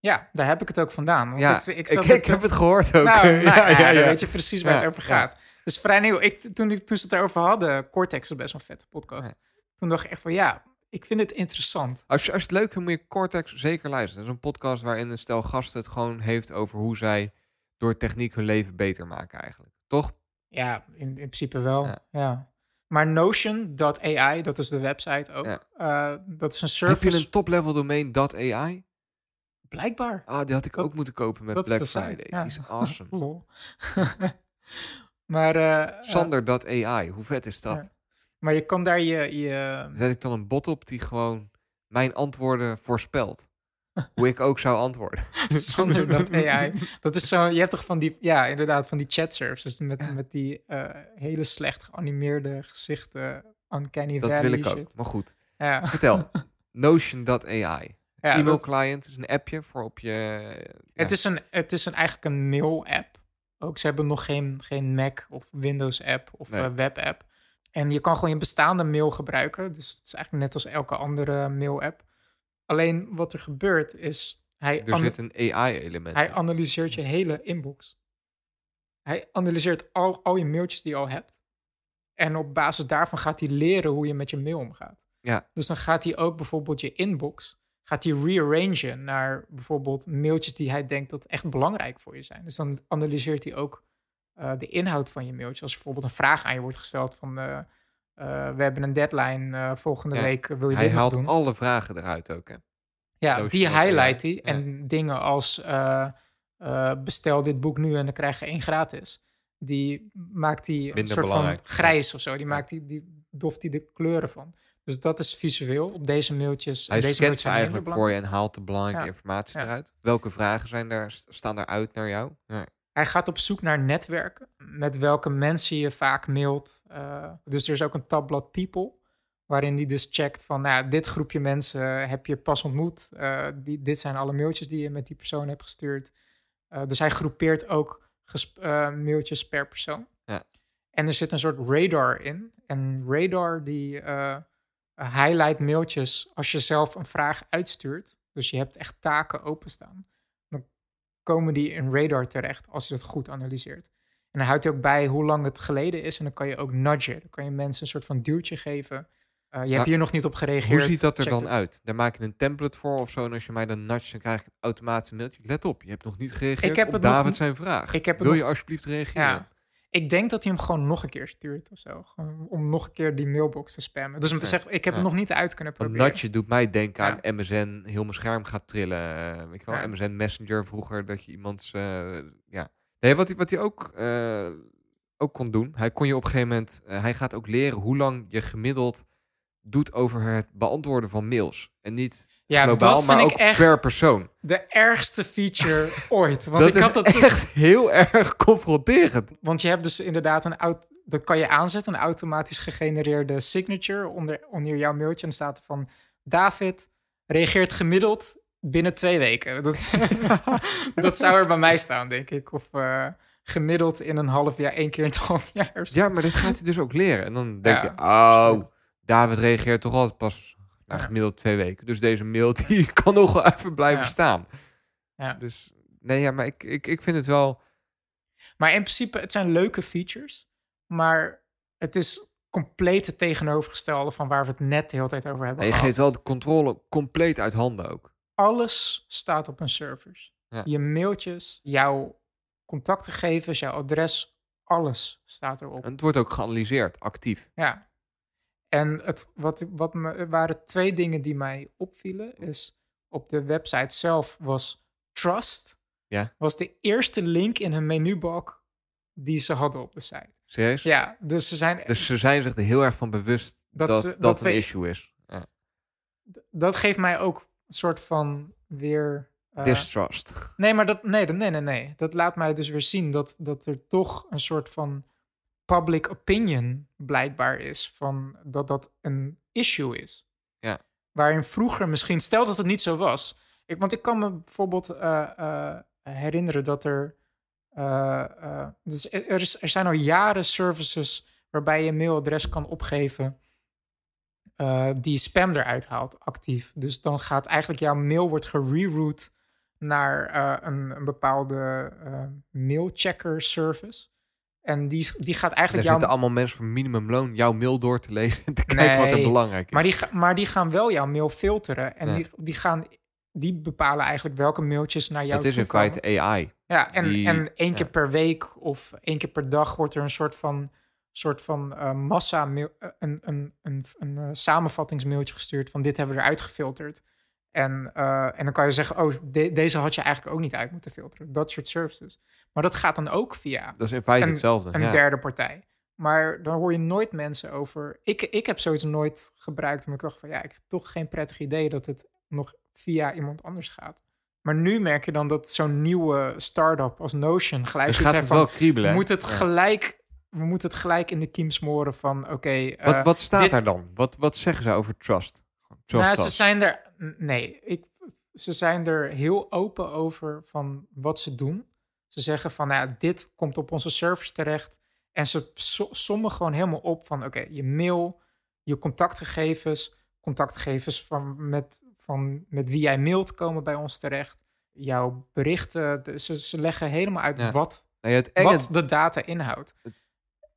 Ja, daar heb ik het ook vandaan. Want ja, ik, ik, ik, heb het gehoord ook. Nou, nou, ja, ja, weet je precies waar het over gaat. Dus vrij nieuw. Ik, toen, toen ze het erover hadden, Cortex is best wel een vette podcast. Toen dacht ik echt van, ja, ik vind het interessant. Als je, als je het leuk vindt, moet je Cortex zeker luisteren. Dat is een podcast waarin een stel gasten het gewoon heeft over hoe zij door techniek hun leven beter maken eigenlijk. Toch? Ja, in, in principe wel. Ja. Maar Notion.ai, dat is de website ook. Eh, dat is een Heb service. je een top-level domain .ai? Blijkbaar. Ah, die had ik Dat- ook moeten kopen met dat Black Friday. ja. Die is awesome. Maar, eh, eh, Sander.ai, hoe vet is dat? Ja. maar je kan daar je... je Daar zet ik dan een bot op die gewoon mijn antwoorden voorspelt. hoe ik ook zou antwoorden. Sander.ai. Dat is zo, je hebt toch van die, ja, inderdaad, van die chat services met, met die eh, hele slecht geanimeerde gezichten, uncanny Dat wil ik ook. Maar goed, Ja, vertel. Notion.ai. ja E-mail client is een appje voor op je... het, is een, het is een, eigenlijk een mail-app. Ook ze hebben nog geen, geen Mac of Windows-app of Nee. eh, web-app. En je kan gewoon je bestaande mail gebruiken. Dus het is eigenlijk net als elke andere mail-app. Alleen wat er gebeurt is, hij, Er zit een AI-element hij in. analyseert je hele inbox. Hij analyseert al, al je mailtjes die je al hebt. En op basis daarvan gaat hij leren hoe je met je mail omgaat. Ja. Dus dan gaat hij ook bijvoorbeeld je inbox, gaat hij rearrangen naar bijvoorbeeld mailtjes die hij denkt dat echt belangrijk voor je zijn. Dus dan analyseert hij ook eh, de inhoud van je mailtjes. Als bijvoorbeeld een vraag aan je wordt gesteld van, eh, eh, we hebben een deadline volgende Ja. week, wil je Hij dit haalt doen? alle vragen eruit ook, hè? Ja, die highlight hij. Ja. En dingen als bestel dit boek nu en dan krijg je één gratis. Die maakt hij een soort belangrijk, van grijs of zo. Die maakt die, die doft hij de kleuren van. Dus dat is visueel. Op deze mailtjes. Hij deze mailtjes ze zijn eigenlijk voor je en haalt de belangrijke Ja. informatie Ja. eruit. Welke vragen zijn daar, st- staan daaruit naar jou? Ja. Hij gaat op zoek naar netwerken. Met welke mensen je vaak mailt. Eh, dus er is ook een tabblad People. Waarin hij dus checkt van, nou, dit groepje mensen heb je pas ontmoet. Eh, die, dit zijn alle mailtjes die je met die persoon hebt gestuurd. Eh, dus hij groepeert ook mailtjes per persoon. Ja. En er zit een soort radar in. En radar die highlight mailtjes als je zelf een vraag uitstuurt. Dus je hebt echt taken openstaan. Dan komen die in radar terecht als je dat goed analyseert. En dan houdt hij ook bij hoe lang het geleden is. En dan kan je ook nudgen. Dan kan je mensen een soort van duwtje geven. Eh, je hebt hier nog niet op gereageerd. Hoe ziet dat er Check dan het. uit? Daar maak je een template voor of zo. En als je mij dan nudge, dan krijg ik automatisch een mailtje. Let op, je hebt nog niet gereageerd Ik heb op nog David zijn vraag. ik heb het Wil nog- je alsjeblieft reageren? Ja. Ik denk dat hij hem gewoon nog een keer stuurt of zo. Gewoon om nog een keer die mailbox te spammen. Dus Ja. zeg, ik heb Ja. het nog niet uit kunnen proberen. nudge doet mij denken Ja. aan MSN, heel mijn scherm gaat trillen. eh, weet je wel, Ja. MSN Messenger vroeger, dat je iemands... eh, ja. Nee, wat hij, wat hij ook, eh, ook kon doen, hij kon je op een gegeven moment... eh, hij gaat ook leren hoe lang je gemiddeld doet over het beantwoorden van mails. En niet Ja, globaal, dat maar vind ook ik echt per persoon. de ergste feature ooit. Want dat ik had dat dus- echt heel erg confronterend. Want je hebt dus inderdaad een, aut- dat kan je aanzetten, een automatisch gegenereerde signature onder, onder jouw mailtje. En staat er van, David reageert gemiddeld binnen twee weken. Dat, dat zou er bij mij staan, denk ik. Of eh, gemiddeld in een half jaar, één keer in het half jaar. Ja, maar dit gaat hij dus ook leren. En dan denk Ja. je, oh, David reageert toch altijd pas gemiddeld twee weken. Dus deze mail die kan nog wel even blijven staan. Ja. Dus nee, ja, maar ik, ik, ik vind het wel... Maar in principe, het zijn leuke features. Maar het is compleet het tegenovergestelde van waar we het net de hele tijd over hebben Nee, je geeft wel de controle compleet uit handen ook. Alles staat op een servers. Ja. Je mailtjes, jouw contactgegevens, jouw adres, alles staat erop. En het wordt ook geanalyseerd, actief. Ja. En het, wat, wat me, er waren twee dingen die mij opvielen. Is op de website zelf was Trust. Ja. Was de eerste link in hun menubalk die ze hadden op de site. Serieus? Ja, dus ze zijn. Dus ze zijn zich er heel erg van bewust Dat dat ze- dat, dat een we- issue is. Ja. dat geeft mij ook een soort van weer. eh, Distrust. nee, maar dat, nee, nee, nee, nee. Dat laat mij dus weer zien dat, dat er toch een soort van public opinion blijkbaar is. Van dat dat een issue is. Ja. Waarin vroeger misschien, stel dat het niet zo was. Ik, want ik kan me bijvoorbeeld eh, eh, herinneren dat er. eh, dus er, is, er zijn al jaren services waarbij je een mailadres kan opgeven. die spam eruit haalt, actief. Dus dan gaat eigenlijk jouw mail wordt gereroute naar een, een bepaalde mailchecker service. En die, die gaat Er eigenlijk zitten jouw... allemaal mensen voor minimumloon jouw mail door te lezen en te kijken wat er belangrijk is. Maar die, maar die gaan wel jouw mail filteren. En die, die, gaan, die bepalen eigenlijk welke mailtjes naar jou het is in feite AI. Ja, en, die- en één keer per week of één keer per dag wordt er een soort van, soort van eh, massa, mail, eh, een, een, een, een eh, samenvattingsmailtje gestuurd van dit hebben we eruit gefilterd. En, eh, en dan kan je zeggen, oh, de- deze had je eigenlijk ook niet uit moeten filteren. Dat soort services. Maar dat gaat dan ook via Dat is in feite Een- hetzelfde. een ja. derde partij. Maar dan hoor je nooit mensen over. Ik, ik heb zoiets nooit gebruikt. Omdat ik dacht van ja, ik heb toch geen prettig idee dat het nog via iemand anders gaat. Maar nu merk je dan dat zo'n nieuwe start-up als Notion gelijk Dus gaat het van, wel kriebelen. moeten het Ja. gelijk, we moeten het gelijk in de kiem smoren van oké. eh, Wat, wat staat dit- daar dan? Wat, wat zeggen ze over trust? Trust nou, ze zijn er. Nee, ik, ze zijn er heel open over van wat ze doen. Ze zeggen van, nou, ja, dit komt op onze servers terecht. En ze so- sommen gewoon helemaal op van, oké, je mail, je contactgegevens, contactgegevens van met, van met wie jij mailt komen bij ons terecht. Jouw berichten, de- ze, ze leggen helemaal uit Ja. wat, Nou ja, het, enge, wat de data inhoudt.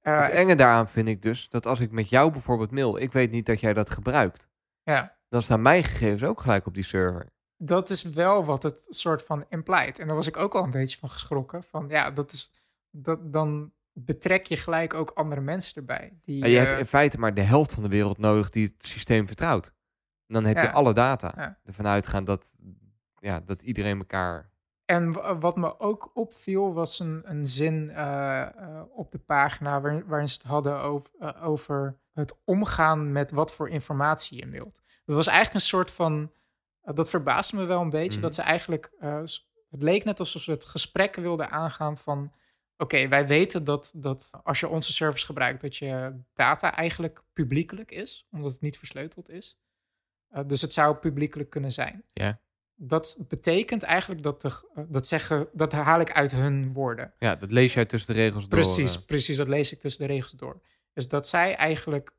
Eh, het enge daaraan vind ik dus dat als ik met jou bijvoorbeeld mail, ik weet niet dat jij dat gebruikt, ja. Dan staan mijn gegevens ook gelijk op die server. dat is wel wat het soort van implied. En daar was ik ook al een beetje van geschrokken. Van ja, dat is, dat, dan betrek je gelijk ook andere mensen erbij. Die, En je eh, hebt in feite maar de helft van de wereld nodig die het systeem vertrouwt. En dan heb je alle data. Ja. Ervan uitgaan dat, ja, dat iedereen elkaar... En wat me ook opviel was een, een zin eh, eh, op de pagina waarin, waarin ze het hadden over, eh, over het omgaan met wat voor informatie je mailt. Dat was eigenlijk een soort van, eh, dat verbaasde me wel een beetje, Mhm. dat ze eigenlijk, eh, het leek net alsof ze het gesprek wilden aangaan van, oké, wij weten dat, dat als je onze service gebruikt, dat je data eigenlijk publiekelijk is, omdat het niet versleuteld is. Eh, dus het zou publiekelijk kunnen zijn Ja. dat betekent eigenlijk dat de, dat zeggen, dat haal ik uit hun woorden. Ja, dat lees jij tussen de regels door. Precies, precies, dat lees ik tussen de regels door. Dus dat zij eigenlijk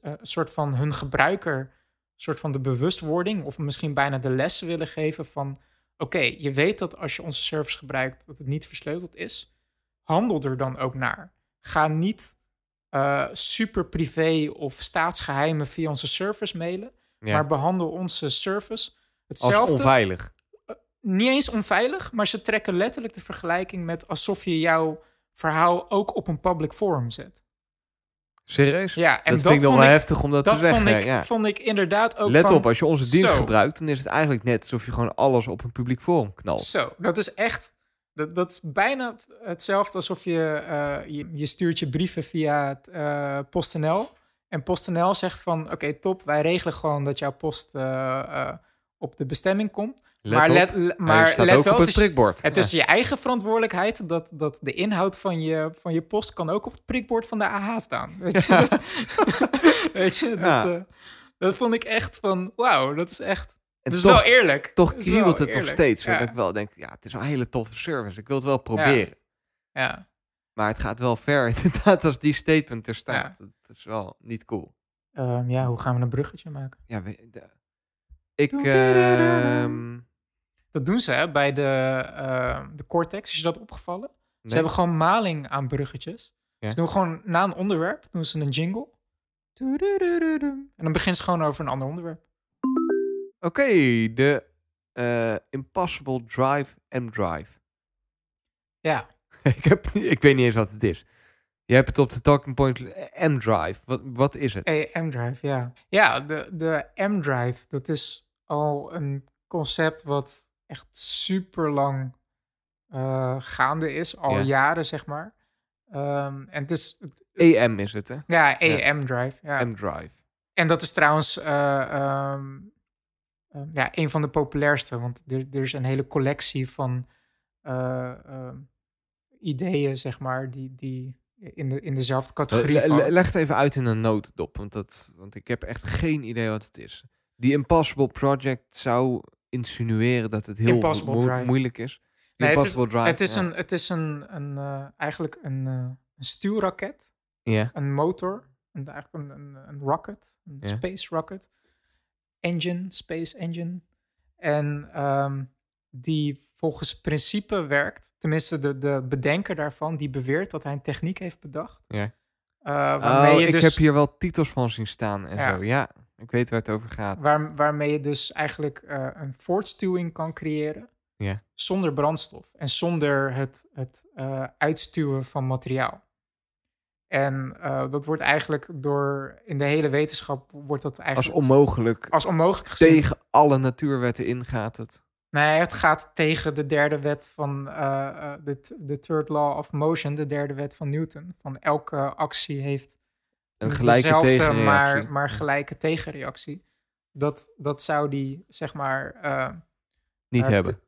een soort van hun gebruiker, soort van de bewustwording, of misschien bijna de les willen geven van, oké, je weet dat als je onze service gebruikt, dat het niet versleuteld is. Handel er dan ook naar. Ga niet eh, super privé of staatsgeheimen via onze service mailen, ja. maar behandel onze service Als hetzelfde onveilig. niet eens onveilig, maar ze trekken letterlijk de vergelijking met alsof je jouw verhaal ook op een public forum zet. Serieus? Ja, en dat, dat, vind ik nog wel heftig om dat, dat te zeggen. vond ik, ja. vond ik inderdaad ook Let van, op, als je onze dienst zo. gebruikt, dan is het eigenlijk net alsof je gewoon alles op een publiek forum knalt. Zo, dat is echt, dat, dat is bijna hetzelfde alsof je, eh, je, je stuurt je brieven via het, eh, PostNL. En PostNL zegt van, oké top, wij regelen gewoon dat jouw post eh, op de bestemming komt. Let maar let, le- hij maar staat let ook wel, op het het is, prikbord. het Ja. is je eigen verantwoordelijkheid dat, dat de inhoud van je, van je post kan ook op het prikbord van de AH staan. Weet je, dat, weet je, dat, eh, dat vond ik echt van, wauw, dat is echt, dat is toch, wel eerlijk. toch kriebelt het nog steeds. Dat ik wel denk, ja, het is een hele toffe service. Ik wil het wel proberen. ja. Maar het gaat wel ver, inderdaad, als die statement er staat. Dat is wel niet cool. Ehm, ja, hoe gaan we een bruggetje maken? Ja, we- de- ik... ehm, Dat doen ze hè, bij de, eh, de Cortex. Is je dat opgevallen? Ze hebben gewoon maling aan bruggetjes. Ja. Ze doen gewoon na een onderwerp doen ze een jingle. En dan begint ze gewoon over een ander onderwerp. Oké, de eh, Impossible Drive M-Drive. Ja, ik, heb, ik weet niet eens wat het is. Je hebt het op de talking point M-Drive. Wat, wat is het? hey, M-Drive, ja. Ja, de, de M-Drive, dat is al een concept wat echt super lang eh, gaande is. Al Ja. jaren, zeg maar. Ehm, en het is, het- EM is het, hè? ja, AM-Drive. Ja. M-Drive. En dat is trouwens eh, ehm, eh, ja, een van de populairste. Want er, er is een hele collectie van eh, ehm, ideeën, zeg maar, die, die in, de, in dezelfde categorie Le- le- leg het even uit in een notendop, want, dat, want ik heb echt geen idee wat het is. Die Impossible Project zou insinueren dat het heel moeilijk is. Nee, het is- Drive. Het is, ja. een, het is een, een, eh, eigenlijk een, eh, een stuurraket, Ja, een motor, een, eigenlijk een, een, een rocket, een space rocket, engine, space engine. En ehm, die volgens principe werkt, tenminste de, de bedenker daarvan, die beweert dat hij een techniek heeft bedacht. Eh, waarmee oh, je ik dus, heb hier wel titels van zien staan en Ja. zo. Ja, ik weet waar het over gaat. waar, waarmee je dus eigenlijk eh, een voortstuwing kan creëren. Ja. Zonder brandstof en zonder het, het eh, uitstuwen van materiaal. En eh, dat wordt eigenlijk door, in de hele wetenschap wordt dat Als eigenlijk onmogelijk als, onmogelijk gezien. tegen alle natuurwetten ingaat het. Nee, het gaat tegen de derde wet van de third law of motion, de derde wet van Newton. Van elke actie heeft Een gelijke dezelfde, tegenreactie. maar, maar gelijke tegenreactie. Dat, dat zou die, zeg maar... eh, Niet eh, hebben. t-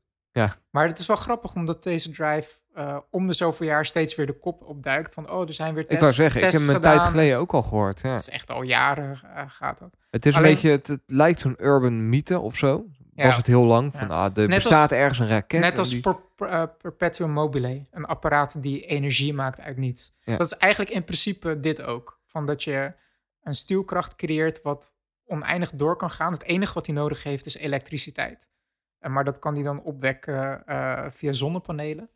Maar het is wel grappig omdat deze drive eh, om de zoveel jaar steeds weer de kop opduikt. Van, oh, er zijn weer tests Ik wou zeggen, ik heb hem een tijd geleden ook al gehoord. Ja. Het is echt al jaren gaat dat. Het is Alleen- een beetje, het, het lijkt zo'n urban mythe of zo. Ja. Was het heel lang. Ja. Van, ah, er bestaat als- ergens een raket. Net als die- per, per- perpetuum mobile, een apparaat die energie maakt uit niets. Ja. Dat is eigenlijk in principe dit ook. Van dat je een stuwkracht creëert wat oneindig door kan gaan. Het enige wat hij nodig heeft is elektriciteit. Maar dat kan hij dan opwekken eh, via zonnepanelen.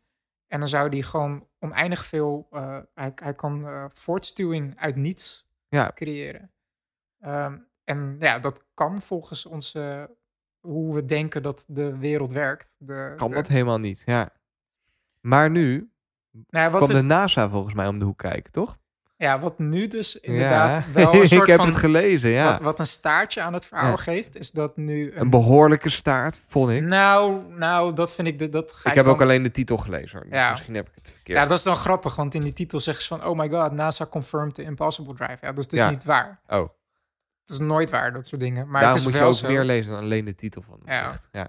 En dan zou hij gewoon oneindig veel... eh, hij, hij kan eh, voortstuwing uit niets Ja. creëren. Ehm, en ja, dat kan volgens onze... hoe we denken dat de wereld werkt. De, kan de- dat helemaal niet. Ja. Maar nu Nou ja, er- de NASA volgens mij om de hoek kijken, toch? Ja, wat nu dus inderdaad ja. wel een soort ik heb van... het gelezen, ja. wat, wat een staartje aan het verhaal Ja. geeft, is dat nu... Een behoorlijke staart, vond ik. nou, nou, dat vind ik... De, dat ga ik heb dan- ook alleen de titel gelezen. Dus Ja. misschien heb ik het verkeerd. Ja, dat is dan grappig, want in die titel zeggen ze van... Oh my god, NASA confirmed the impossible drive. Ja, dus het is niet waar. Oh, Het is nooit waar, dat soort dingen. Maar daarom het is moet je ook zo. meer lezen dan alleen de titel van het Ja. Ja.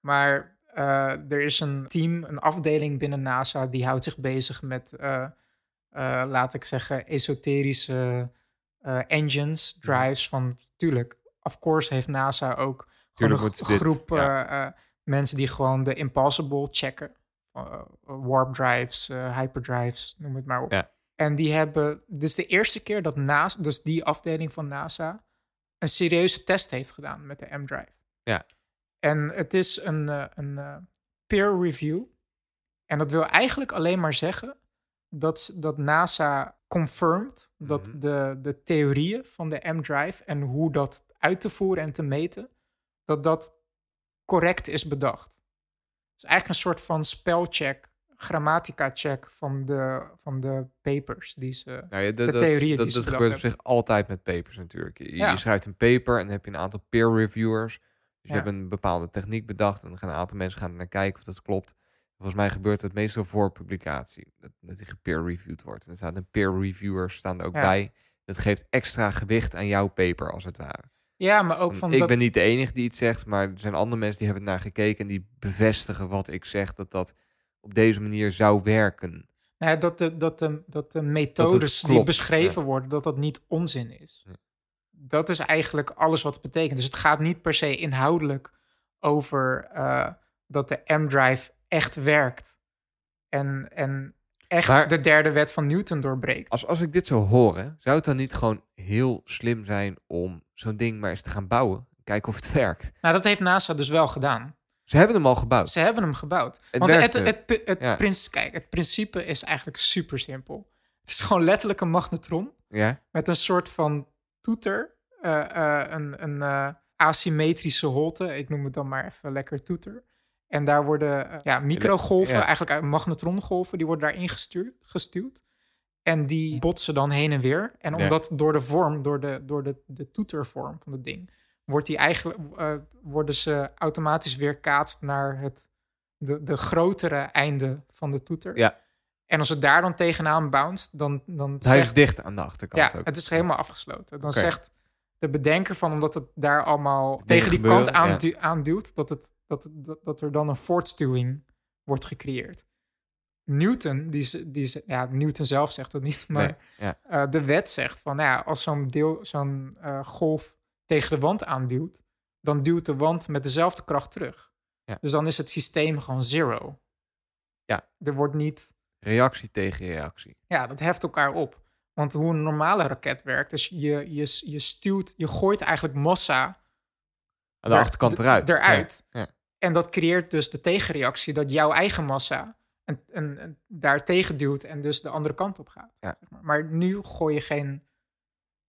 Maar eh, er is een team, een afdeling binnen NASA... die houdt zich bezig met, eh, laat ik zeggen, esoterische eh, engines, drives. Van, tuurlijk, of course heeft NASA ook gewoon Tuurlijk een dit- groep ja. eh, eh, mensen... die gewoon de impossible checken. Warp drives, eh, hyperdrives, noem het maar op. Ja. En die hebben... Dit is de eerste keer dat NASA, dus die afdeling van NASA... een serieuze test heeft gedaan met de M-drive. Ja. En het is een, eh, een eh, peer review. En dat wil eigenlijk alleen maar zeggen dat, dat NASA confirmed dat Mhm. de, de theorieën van de M-drive en hoe dat uit te voeren en te meten, dat dat correct is bedacht. Het is eigenlijk een soort van spelcheck, grammatica-check van de, van de papers die ze... Nou ja, dat, De dat, theorieën dat, die ze dat gebeurt op zich altijd met papers natuurlijk. Je, Ja. je schrijft een paper en dan heb je een aantal peer reviewers. Dus je hebt een bepaalde techniek bedacht en dan gaan een aantal mensen gaan naar kijken of dat klopt. Volgens mij gebeurt het meestal voor publicatie, dat, dat die gepeer reviewed wordt. En er staat een peer reviewer staan er ook Ja. bij. Dat geeft extra gewicht aan jouw paper als het ware. Ja, maar ook van ik dat, ben niet de enige die het zegt, maar er zijn andere mensen die hebben naar gekeken en die bevestigen wat ik zeg, dat dat op deze manier zou werken. nou ja, dat, de, dat, de, dat de methodes die beschreven worden, dat dat niet onzin is. Ja. Dat is eigenlijk alles wat het betekent. Dus het gaat niet per se inhoudelijk over eh, dat de M-drive echt werkt. En, en echt Maar- de derde wet van Newton doorbreekt. Als, als ik dit zou horen, zou het dan niet gewoon heel slim zijn om zo'n ding maar eens te gaan bouwen? Kijken of het werkt. Nou, dat heeft NASA dus wel gedaan. Ze hebben hem al gebouwd. Ze hebben hem gebouwd. Het Want het, het, het, het, Ja. prins, kijk, het principe is eigenlijk super simpel. Het is gewoon letterlijk een magnetron Ja? met een soort van toeter. eh, eh, een een eh, asymmetrische holte. Ik noem het dan maar even lekker toeter. En daar worden eh, ja, microgolven, Ja. eigenlijk magnetrongolven, die worden daarin gestuurd, gestuurd. En die botsen dan heen en weer. En Ja. omdat door de vorm, door de, door de, de toetervorm van het ding, wordt die eigenlijk, eh, worden ze automatisch weerkaatst naar het, de, de grotere einde van de toeter. Ja. En als het daar dan tegenaan bounced, dan, dan Hij is dicht aan de achterkant ja, ook. het is helemaal afgesloten. Dan zegt de bedenker van, omdat het daar allemaal Dingen tegen die gebeuren, kant aandu- aanduwt, dat, het, dat, dat, dat er dan een voortstuwing wordt gecreëerd. Newton, die, die, ja, Newton zelf zegt dat niet, maar Nee, ja. eh, de wet zegt van, nou ja, als zo'n deel, zo'n eh, golf tegen de wand aanduwt, dan duwt de wand met dezelfde kracht terug. Ja. Dus dan is het systeem gewoon zero. Ja. Er wordt niet Reactie tegen reactie. ja, dat heft elkaar op. Want hoe een normale raket werkt, dus je, je, je stuwt, je gooit eigenlijk massa Aan de er- achterkant eruit. eruit. Ja. En dat creëert dus de tegenreactie dat jouw eigen massa en, en, en daar tegen duwt en dus de andere kant op gaat. Ja. zeg maar. maar nu gooi je geen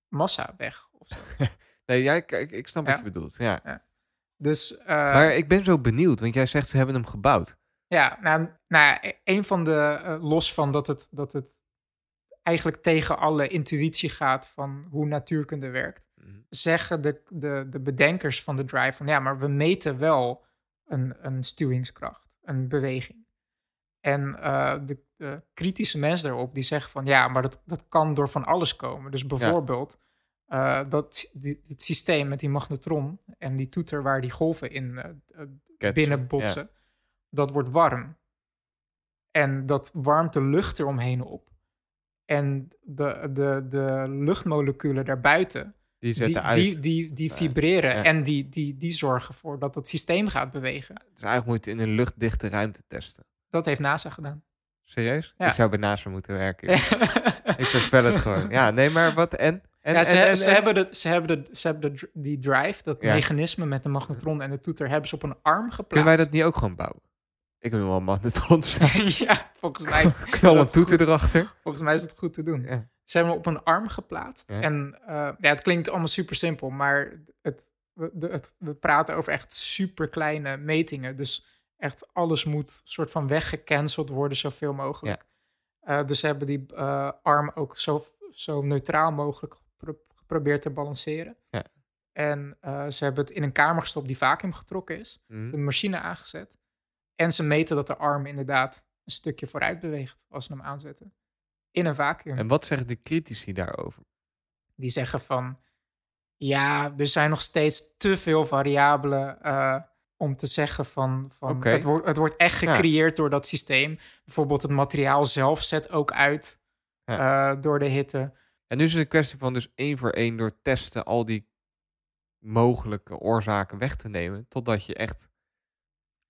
massa weg. Of zo. Nee, jij, kijk, ik snap wat Ja. je bedoelt. Ja. Dus eh, Maar ik ben zo benieuwd, want jij zegt ze hebben hem gebouwd. Ja, nou, nou e- een van de, eh, los van dat het, dat het eigenlijk tegen alle intuïtie gaat van hoe natuurkunde werkt, Mhm. zeggen de, de, de bedenkers van de drive van ja, maar we meten wel een, een stuwingskracht, een beweging. En eh, de, de kritische mensen daarop die zeggen van ja, maar dat, dat kan door van alles komen. Dus bijvoorbeeld eh, dat die, het systeem met die magnetron en die toeter waar die golven in eh, eh, Ketsen, binnen botsen, dat wordt warm. En dat warmt de lucht eromheen op. En de, de, de luchtmoleculen daarbuiten, Die zetten die, uit. die, die, die Ja. vibreren Ja. en die, die, die zorgen ervoor dat het systeem gaat bewegen. Dus eigenlijk moet je het in een luchtdichte ruimte testen. Dat heeft NASA gedaan. Serieus? Ja. Ik zou bij NASA moeten werken. Ik voorspel het gewoon. Ja, nee, maar wat en? en, ja, ze, en, en, ze en- hebben, de, ze hebben, de, ze hebben de, die drive, dat mechanisme met de magnetron en de toeter, hebben ze op een arm geplaatst. Kunnen wij dat niet ook gewoon bouwen? Ik wil wel magnetrons. ja, volgens mij, Knal een toeter goed. erachter. volgens mij is het goed te doen. Ze hebben hem op een arm geplaatst. Ja. En eh, ja, het klinkt allemaal super simpel, maar het, we, het, we praten over echt super kleine metingen. Dus echt alles moet soort van weggecanceld worden, zoveel mogelijk. Eh, dus ze hebben die eh, arm ook zo, zo neutraal mogelijk gepro- geprobeerd te balanceren. Ja. En ze hebben het in een kamer gestopt die vacuüm getrokken is. Mhm. Een machine aangezet. En ze meten dat de arm inderdaad een stukje vooruit beweegt als ze hem aanzetten. In een vacuüm En wat zeggen de critici daarover? die zeggen van ja, er zijn nog steeds te veel variabelen eh, om te zeggen van, van het, wordt, het wordt echt Ja. gecreëerd door dat systeem. Bijvoorbeeld het materiaal zelf zet ook uit eh, door de hitte. En nu is het een kwestie van dus één voor één door testen al die mogelijke oorzaken weg te nemen. Totdat je echt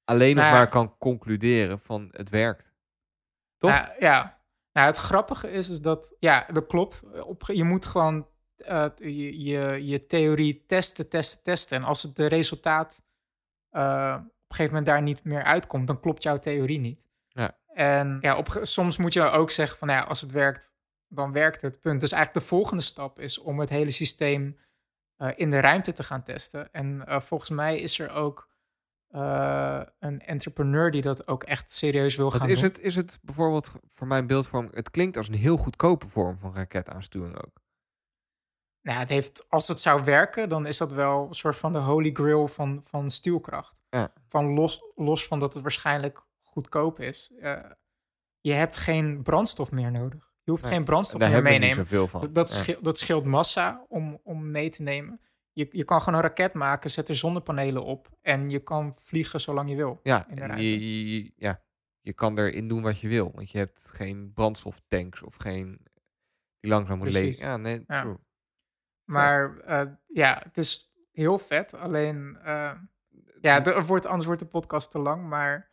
alleen nog Nou ja. maar kan concluderen van het werkt. Toch? Nou, ja, nou, het grappige is, is dat, ja, dat klopt. Op, je moet gewoon eh, je, je, je theorie testen, testen, testen. En als het de resultaat eh, op een gegeven moment daar niet meer uitkomt, dan klopt jouw theorie niet. Ja. En ja, op, soms moet je ook zeggen van, nou ja, als het werkt, dan werkt het, punt. Dus eigenlijk de volgende stap is om het hele systeem eh, in de ruimte te gaan testen. En volgens mij is er ook eh, een entrepreneur die dat ook echt serieus wil gaan is, doen. het, is het bijvoorbeeld voor mijn beeldvorm, het klinkt als een heel goedkope vorm van raketaansturing ook. Nou, het heeft, als het zou werken, dan is dat wel een soort van de holy grail van, van stuwkracht. Ja. Van los, los van dat het waarschijnlijk goedkoop is. eh, je hebt geen brandstof meer nodig. Je hoeft Nee, geen brandstof meer meenemen. zoveel van. Dat, dat, Ja. scheelt, dat scheelt massa om, om mee te nemen. Je, je kan gewoon een raket maken, zet er zonnepanelen op en je kan vliegen zolang je wil. Ja, in de en je, je- ja, je kan erin doen wat je wil. Want je hebt geen brandstoftanks of geen... Die langzaam moet lezen. Ja, nee, Ja. true. Maar eh, ja, het is heel vet. Alleen, eh, ja, het wordt, anders wordt de podcast te lang, maar...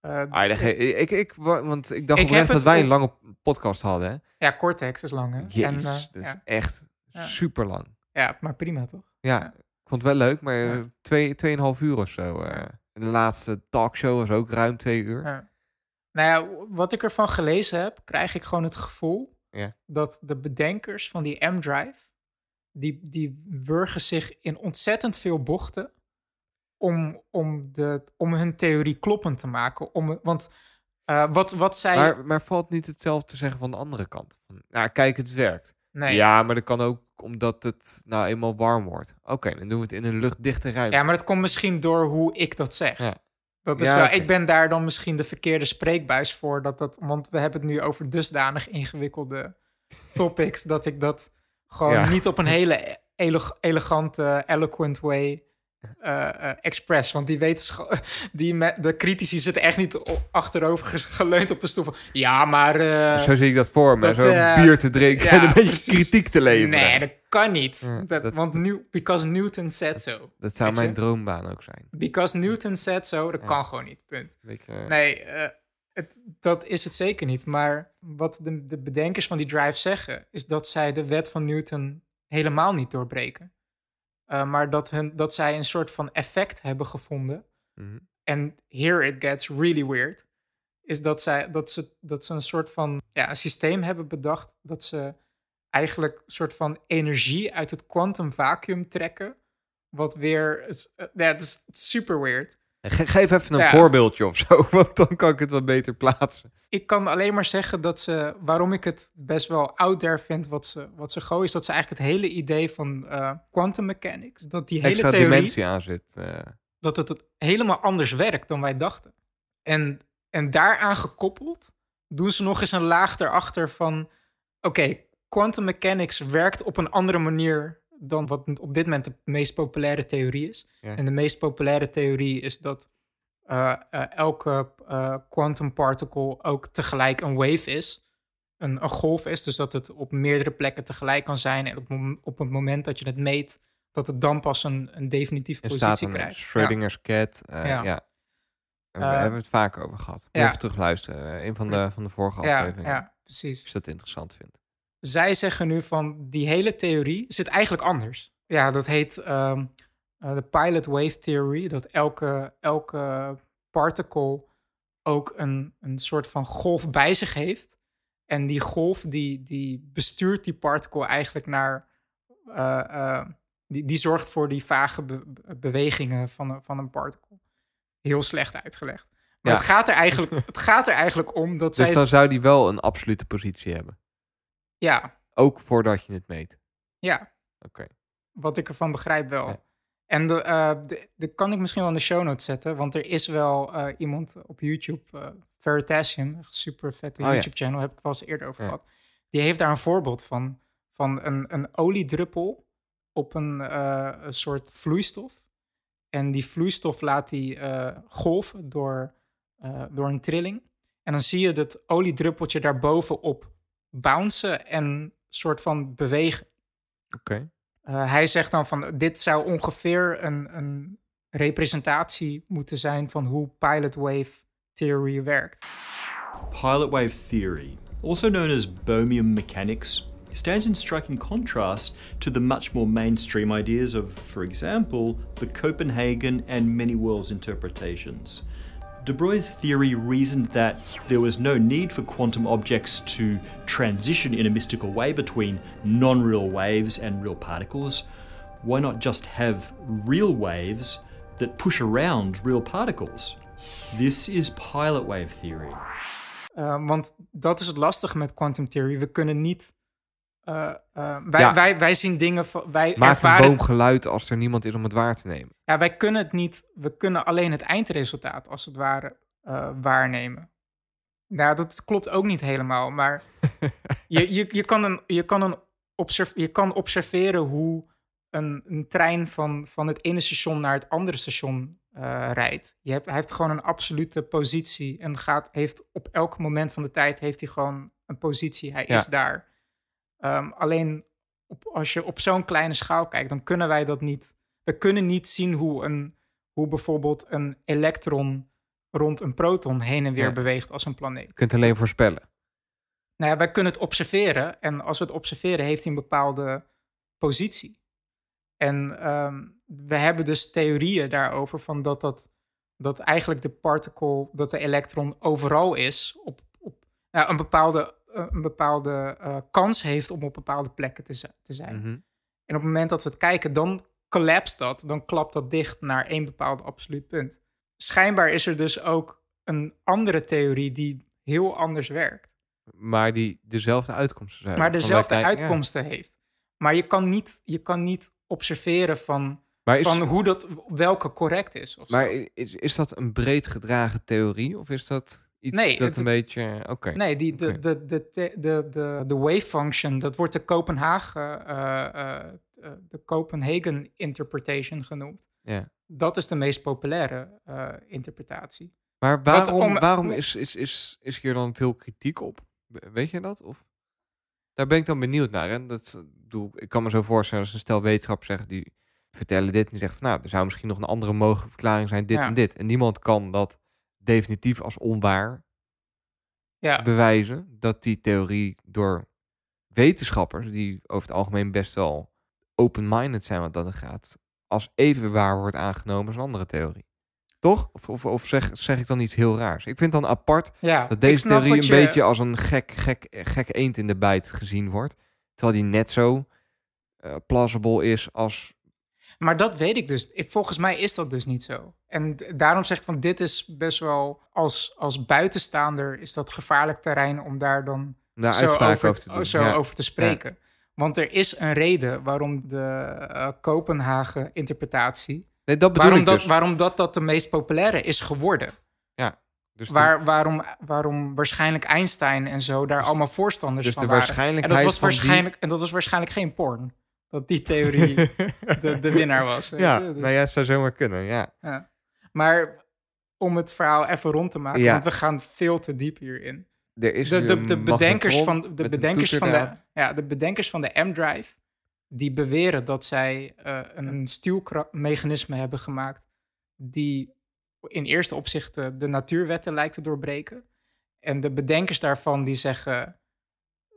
eh, Ah, ik, ik, wa- want ik dacht Ik oprecht dat wij een lange podcast hadden. Hè? ja, Cortex is lang, hè? Jezus, En, is echt Ja. super lang. ja, maar prima, toch? Ja, ik vond het wel leuk, maar Ja. twee, tweeënhalf uur of zo. eh. En de laatste talkshow was ook ruim twee uur. Ja. Nou ja, wat ik ervan gelezen heb, krijg ik gewoon het gevoel Ja. dat de bedenkers van die M-Drive, die, die wurgen zich in ontzettend veel bochten om, om, de, om hun theorie kloppend te maken. Om, want eh, wat, wat zij... Maar, maar valt niet hetzelfde te zeggen van de andere kant? Van, nou, kijk, het werkt. nee. Ja, maar dat kan ook omdat het nou eenmaal warm wordt. Oké, dan doen we het in een luchtdichte ruimte. Ja, maar dat komt misschien door hoe ik dat zeg. Ja. Dat is Ja, wel. Ik ben daar dan misschien de verkeerde spreekbuis voor. Dat dat, want we hebben het nu over dusdanig ingewikkelde topics... dat ik dat gewoon Ja. niet op een hele ele- elegante, eloquent way eh, eh, express. Want die wetenschap, die me- de critici zitten echt niet achterover geleund op een stoel van... Ja, maar... eh, Zo zie ik dat voor me. Zo bier te drinken ja, en een beetje precies. kritiek te leveren. nee, dat kan niet. Ja, dat, dat- Want nu, because Newton said so. Dat zou je? mijn droombaan ook zijn. Because Newton said so, dat Ja. kan gewoon niet, punt. Beetje, Nee, het, dat is het zeker niet. Maar wat de, de bedenkers van die drive zeggen, is dat zij de wet van Newton helemaal niet doorbreken. Eh, maar dat, hun, dat zij een soort van effect hebben gevonden. mhm. En here it gets really weird. Is dat, zij, dat, ze, dat ze een soort van ja, een systeem hebben bedacht. Dat ze eigenlijk een soort van energie uit het quantum vacuüm trekken. Wat weer. eh, ja, het is super weird. Ge- geef even een Ja. voorbeeldje of zo, want dan kan ik het wat beter plaatsen. ik kan alleen maar zeggen dat ze, waarom ik het best wel out there vind wat ze, wat ze gooien, is dat ze eigenlijk het hele idee van eh, quantum mechanics, dat die hele Extra theorie, dimensie aan zit. eh. dat het, het helemaal anders werkt dan wij dachten. En, en daaraan gekoppeld doen ze nog eens een laag erachter van, oké, quantum mechanics werkt op een andere manier dan wat op dit moment de meest populaire theorie is. Ja. En de meest populaire theorie is dat eh, eh, elke eh, quantum particle ook tegelijk een wave is. Een, een golf is, dus dat het op meerdere plekken tegelijk kan zijn. En op, op het moment dat je het meet, dat het dan pas een, een definitieve staat positie een krijgt. Schrödinger's cat. eh, Ja. ja. We hebben het vaker over gehad. Moet ja. Even terugluisteren. Een van de, van de vorige ja, afleveringen. ja, precies. Als je dat interessant vindt. Zij zeggen nu van die hele theorie zit eigenlijk anders. Ja, dat heet ehm, eh, de pilot wave theory. Dat elke, elke particle ook een, een soort van golf bij zich heeft. En die golf die, die bestuurt die particle eigenlijk naar... eh, eh, die, die zorgt voor die vage be- be- bewegingen van, een- van een particle. Heel slecht uitgelegd. Maar Ja. het, gaat er eigenlijk, het gaat er eigenlijk om dat Dus zij... dan zou die wel een absolute positie hebben. Ja, Ook voordat je het meet. ja. Oké. Wat ik ervan begrijp wel. Ja. En de, eh, de, de kan ik misschien wel in de show notes zetten. Want er is wel eh, iemand op YouTube, eh Veritasium, een super vette Oh ja. YouTube-channel, heb ik wel eens eerder over Ja. gehad. Die heeft daar een voorbeeld van. Van een, een oliedruppel op een, een soort vloeistof. En die vloeistof laat die golven door, door een trilling. En dan zie je dat oliedruppeltje daarbovenop bouncen en soort van bewegen. Oké. Uh, hij zegt dan van dit zou ongeveer een, een representatie moeten zijn van hoe pilot wave theory werkt. Pilot wave theory, also known as Bohmian mechanics, stands in striking contrast to the much more mainstream ideas of, for example, the Copenhagen and many worlds interpretations. De Broglie's theory reasoned that there was no need for quantum objects to transition in a mystical way between non real waves and real particles. Why not just have real waves that push around real particles? This is pilot wave theory. Uh, want dat is het lastige met quantum theory. We kunnen niet. Uh, uh, wij, Ja. wij, wij zien dingen. van- Wij Maak ervaren, een boom geluid als er niemand is om het waar te nemen. Ja, wij kunnen het niet. We kunnen alleen het eindresultaat, als het ware, uh, waarnemen. Nou, dat klopt ook niet helemaal. Maar je, je, je kan, een, je, kan, een observ je kan observeren hoe een, een trein van, van het ene station naar het andere station eh, rijdt. Je hebt, hij heeft gewoon een absolute positie en gaat, heeft op elk moment van de tijd heeft hij gewoon een positie. Hij Ja. is daar. Ehm, alleen op, als je op zo'n kleine schaal kijkt, dan kunnen wij dat niet. We kunnen niet zien hoe, een, hoe bijvoorbeeld een elektron rond een proton heen en weer Ja. beweegt als een planeet. Je kunt alleen voorspellen. Nou ja, wij kunnen het observeren. En als we het observeren, heeft hij een bepaalde positie. En ehm, we hebben dus theorieën daarover van dat, dat, dat eigenlijk de particle, dat de elektron overal is, op, op nou, een bepaalde, een bepaalde eh, kans heeft om op bepaalde plekken te, te zijn. Mhm. En op het moment dat we het kijken, dan collapst dat, dan klapt dat dicht naar één bepaald absoluut punt. Schijnbaar is er dus ook een andere theorie die heel anders werkt. Maar die dezelfde uitkomsten zijn. maar dezelfde ja. uitkomsten heeft. Maar je kan niet, je kan niet observeren van, is, van hoe dat, welke correct is. Of zo. maar is, is dat een breed gedragen theorie? Of is dat iets Nee, dat het- een beetje... Oké. Nee, die, de, de, de, de, de, de, de wave function, dat wordt de Kopenhagen, eh, eh, eh, de Copenhagen interpretation genoemd. Ja. Dat is de meest populaire interpretatie. Maar waarom, om- waarom is, is, is, is hier dan veel kritiek op? We- Weet je dat? Of? Daar ben ik dan benieuwd naar. En dat, bedoel, ik kan me zo voorstellen als een stel wetenschappers zeggen die vertellen dit en die zeggen van nou, er zou misschien nog een andere mogelijke verklaring zijn, dit Ja. en dit. En niemand kan dat definitief als onwaar Ja, bewijzen dat die theorie door wetenschappers, die over het algemeen best wel open-minded zijn wat dat er gaat, als even waar wordt aangenomen als een andere theorie. Toch? Of, of, of zeg, zeg ik dan iets heel raars? Ik vind dan apart ja dat deze theorie een je- beetje als een gek, gek, gek eend in de bijt gezien wordt. Terwijl die net zo eh, plausible is als... Maar dat weet ik dus. Volgens mij is dat dus niet zo. En daarom zeg ik van dit is best wel als, als buitenstaander is dat gevaarlijk terrein om daar dan zo, over, over te doen. zo Ja. over te spreken. Want er is een reden waarom de eh, Kopenhagen interpretatie, Nee, dat bedoel waarom ik dat, dus. waarom dat, dat de meest populaire is geworden. dus de- Waar, waarom, waarom waarschijnlijk Einstein en zo daar Dus- allemaal voorstanders dus van waren. En waarschijnlijkheid dat, was die- waarschijnlijk, en dat was waarschijnlijk geen porn. Dat die theorie de, de winnaar was. weet ja, je? Dus- nou ja, het zou zomaar kunnen, ja. Ja. Maar om het verhaal even rond te maken, Ja. want we gaan veel te diep hierin. Er is De, de, bedenkers van, de, bedenkers van de, ja, de bedenkers van de M-Drive, die beweren dat zij eh, een, stuwmechanisme hebben gemaakt die in eerste opzicht de, de natuurwetten lijkt te doorbreken. En de bedenkers daarvan die zeggen,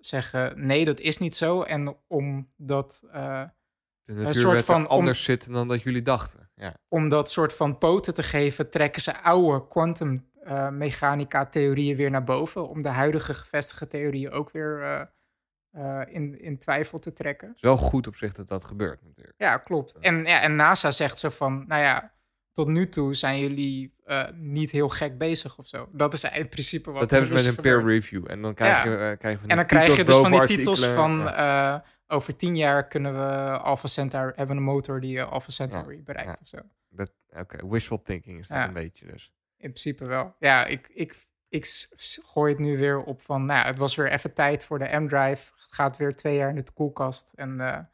zeggen nee, dat is niet zo. En omdat eh, De soort van om- anders zitten dan dat jullie dachten. Ja. om dat soort van poten te geven, trekken ze oude kwantummechanica theorieën weer naar boven. Om de huidige gevestigde theorieën ook weer eh, eh, in, in twijfel te trekken. Wel goed op zich dat dat gebeurt natuurlijk. Ja, klopt. En, ja, en NASA zegt zo van, nou ja, tot nu toe zijn jullie eh, niet heel gek bezig of zo. Dat is in principe wat dat hebben ze met dus een peer review. En dan krijg Ja. je, eh, krijg je van En dan krijg je dus van die titels van... Ja. eh, over tien jaar kunnen we Alpha Centauri hebben een motor die Alpha Centauri bereikt of zo. Dat- Oké, wishful thinking is dat een beetje dus. In principe wel. Ja, ik, ik, ik gooi het nu weer op van... Nou, het was weer even tijd voor de M-Drive. Gaat weer twee jaar in de koelkast. En, En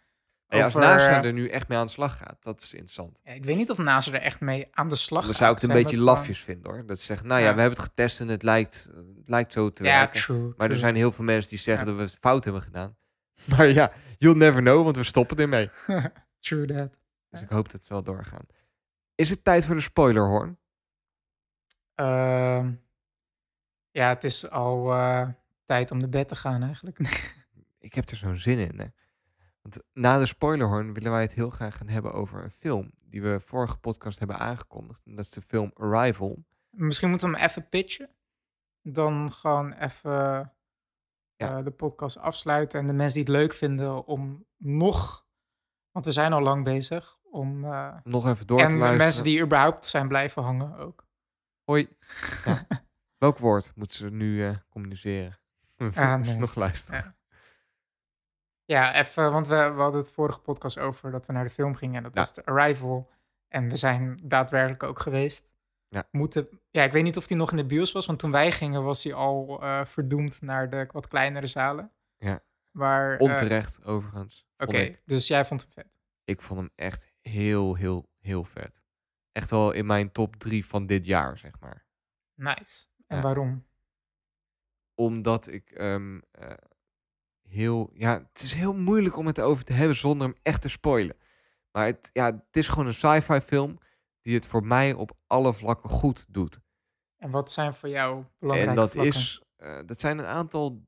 ja, als over, NASA eh, er nu echt mee aan de slag gaat, dat is interessant. ja, ik weet niet of NASA er echt mee aan de slag Dan gaat. zou ik het een beetje lafjes vinden hoor. Dat ze zeggen, nou ja, Ja. we hebben het getest en het lijkt, het lijkt zo te werken. true. Maar er zijn heel veel mensen die zeggen dat we het fout hebben gedaan. Maar ja, you'll never know, want we stoppen ermee. True that. Dus ik hoop dat het wel doorgaan. Is het tijd voor de spoilerhorn? Ehm, ja, het is al eh, tijd om naar bed te gaan eigenlijk. Ik heb er zo'n zin in. Hè? Want na de spoilerhorn willen wij het heel graag gaan hebben over een film die we vorige podcast hebben aangekondigd. En dat is de film Arrival. Misschien moeten we hem even pitchen. Dan gewoon even Ja. eh, de podcast afsluiten. En de mensen die het leuk vinden om nog... Want we zijn al lang bezig. Om, eh, nog even door te en luisteren. mensen die überhaupt zijn blijven hangen ook. Hoi. Ja. Welk woord moeten ze nu eh, communiceren? Ah, nee. nog luisteren. Ja. Ja, even, want we, we hadden het vorige podcast over dat we naar de film gingen. En dat Ja. was de Arrival. En we zijn daadwerkelijk ook geweest. Ja. Moeten, ja, ik weet niet of die nog in de bios was, want toen wij gingen was hij al eh, verdoemd naar de wat kleinere zalen. Ja. Waar, eh, Onterecht, overigens. Oké, dus jij vond hem vet. Ik vond hem echt heel, heel, heel vet. Echt wel in mijn top drie van dit jaar, zeg maar. Nice. En Ja. waarom? Omdat ik ehm, eh, heel... Ja, het is heel moeilijk om het erover te hebben zonder hem echt te spoilen. Maar het, ja, het is gewoon een sci-fi film die het voor mij op alle vlakken goed doet. En wat zijn voor jou belangrijke En dat vlakken? is, eh, dat zijn een aantal,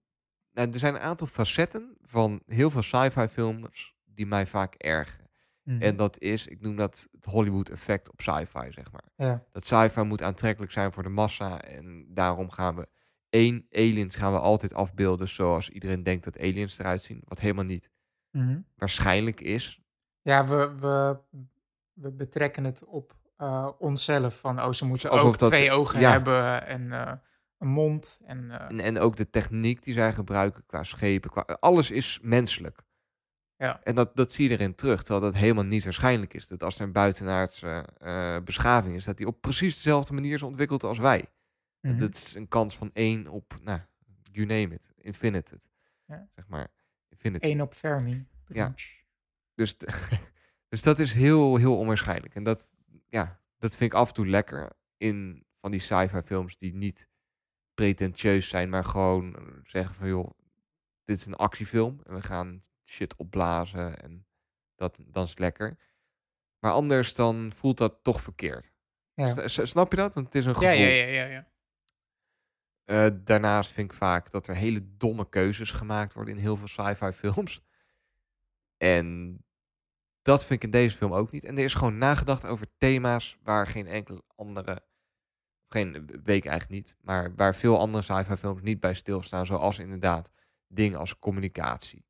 nou, er zijn een aantal facetten van heel veel sci-fi films die mij vaak ergeren. Mhm. En dat is, ik noem dat het Hollywood effect op sci-fi, zeg maar. ja. Dat sci-fi moet aantrekkelijk zijn voor de massa en daarom gaan we één aliens gaan we altijd afbeelden zoals iedereen denkt dat aliens eruit zien, wat helemaal niet Mhm. waarschijnlijk is. Ja, we, we, we betrekken het op eh, onszelf. Van, oh, ze moeten Alsof ook dat- twee ogen ja. hebben en eh, een mond. En, eh, En, en ook de techniek die zij gebruiken qua schepen, qua, alles is menselijk. Ja. En dat, dat zie je erin terug, terwijl dat helemaal niet waarschijnlijk is. Dat als er een buitenaardse beschaving is, dat die op precies dezelfde manier is ontwikkeld als wij. Mhm. Dat is een kans van één op, nou, you name it, infinite. Ja. Zeg maar, infinity. Eén op Fermi. Ja. Dus, dus dat is heel, heel onwaarschijnlijk. En dat, ja, dat vind ik af en toe lekker in van die sci-fi films die niet pretentieus zijn, maar gewoon zeggen van joh, dit is een actiefilm en we gaan shit opblazen en dat, dan is het lekker. Maar anders dan voelt dat toch verkeerd. Ja. Snap je dat? Want het is een gevoel. Ja, ja, ja, ja, ja. Eh, daarnaast vind ik vaak dat er hele domme keuzes gemaakt worden in heel veel sci-fi films. En dat vind ik in deze film ook niet. En er is gewoon nagedacht over thema's waar geen enkele andere, geen week eigenlijk niet, maar waar veel andere sci-fi films niet bij stilstaan. Zoals inderdaad dingen als communicatie.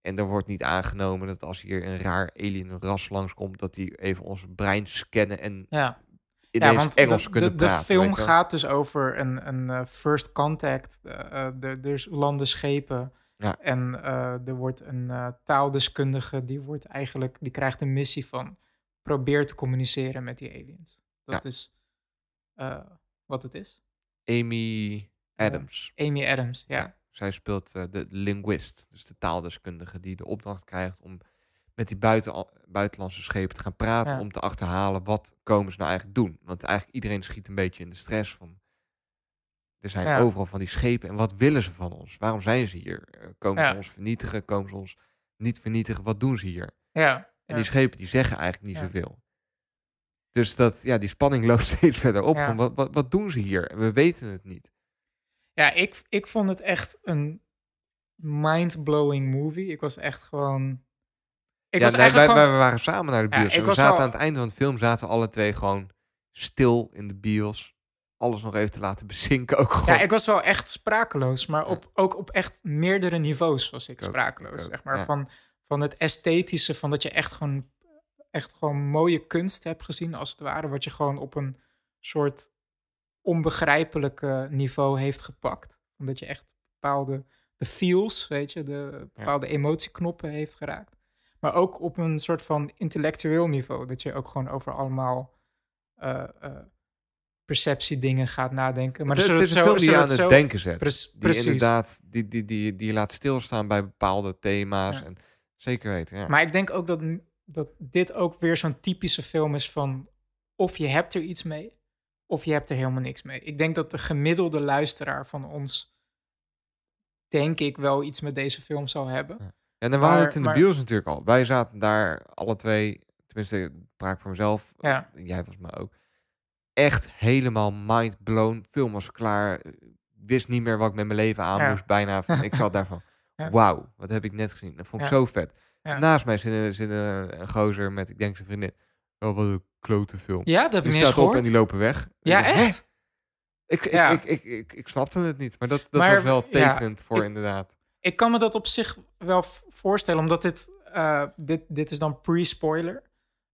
En er wordt niet aangenomen dat als hier een raar alien ras langskomt, dat die even ons brein scannen en ja. Ineens want Engels de, kunnen de, de film gaat dus over een, een eh, first contact. eh, eh, de, dus landen schepen. Ja. En er wordt een taaldeskundige, die, wordt eigenlijk, die krijgt een missie van probeer te communiceren met die aliens. Dat is wat het is. Amy Adams. Amy Adams, ja. Ja, zij speelt de linguist, dus de taaldeskundige die de opdracht krijgt om met die buiten, buitenlandse schepen te gaan praten Ja. om te achterhalen wat komen ze nou eigenlijk doen. Want eigenlijk iedereen schiet een beetje in de stress van er zijn Ja. overal van die schepen en wat willen ze van ons? Waarom zijn ze hier? Eh, Komen Ja. ze ons vernietigen? Komen ze ons niet vernietigen? Wat doen ze hier? Ja, En die schepen die zeggen eigenlijk niet zoveel. Dus dat, ja, die spanning loopt steeds verder op. Van wat, wat, wat doen ze hier? En we weten het niet. Ja, ik, ik vond het echt een mind-blowing movie. Ik was echt gewoon... Ik ja, was nee, eigenlijk wij, gewoon... wij waren samen naar de bios. en we zaten wel- aan het einde van de film, zaten we alle twee gewoon stil in de bios. Alles nog even te laten bezinken ook gewoon. Ja, ik was wel echt sprakeloos, maar op, ook op echt meerdere niveaus was ik ook, sprakeloos. ook, zeg maar. van, van het esthetische, van dat je echt gewoon, echt gewoon mooie kunst hebt gezien, als het ware. Wat je gewoon op een soort onbegrijpelijke niveau heeft gepakt. Omdat je echt bepaalde de feels, weet je, de bepaalde emotieknoppen heeft geraakt. Maar ook op een soort van intellectueel niveau. Dat je ook gewoon over allemaal eh eh perceptiedingen gaat nadenken. Maar het, dan het is een film die je aan het denken zet. Pre- die precies. inderdaad, die, die, die, die laat stilstaan bij bepaalde thema's. Ja. En, zeker weten, ja. Maar ik denk ook dat, dat dit ook weer zo'n typische film is van... of je hebt er iets mee, of je hebt er helemaal niks mee. Ik denk dat de gemiddelde luisteraar van ons... denk ik wel iets met deze film zal hebben. Ja. En dan waren Maar- het in de maar- bios natuurlijk al. Wij zaten daar alle twee, tenminste, ik praat voor mezelf. Ja. Jij volgens mij ook. Echt helemaal mind blown. Film was klaar. Wist niet meer wat ik met mijn leven aan Ja. moest. Bijna. Van, ik zat daarvan. Ja. Wauw, wat heb ik net gezien. Dat vond ik zo vet. Naast mij zit, een- zit een, een gozer met, ik denk zijn vriendin. Oh, wat een klote film. Ja, dat heb ik Die staat op en die lopen weg. Ja, Ik echt? Ik, ik, Ja. ik, ik, ik, ik snapte het niet. Maar dat, dat Maar, was wel ja, tekenend voor ik- inderdaad. Ik kan me dat op zich wel voorstellen, omdat dit, eh, dit, dit is dan pre-spoiler.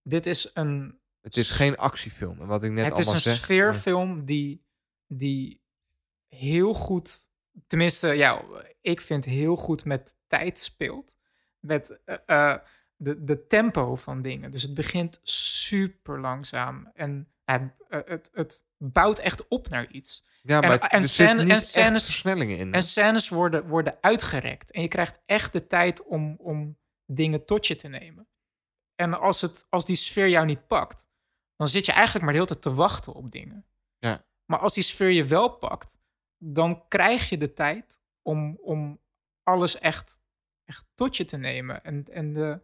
Dit is een Het is geen actiefilm. En wat ik net het is een zeg. sfeerfilm die, die heel goed, tenminste, ja, ik vind heel goed met tijd speelt. Met eh, eh, de, de tempo van dingen. Dus het begint super langzaam en het, het, het bouwt echt op naar iets. Ja, En- maar en er zit scène- niet en echt scènes- versnellingen in. En scènes worden, worden uitgerekt. En je krijgt echt de tijd om, om dingen tot je te nemen. En als, het, als die sfeer jou niet pakt, dan zit je eigenlijk maar de hele tijd te wachten op dingen. Ja. Maar als die sfeer je wel pakt, dan krijg je de tijd om, om alles echt, echt tot je te nemen. En, en de,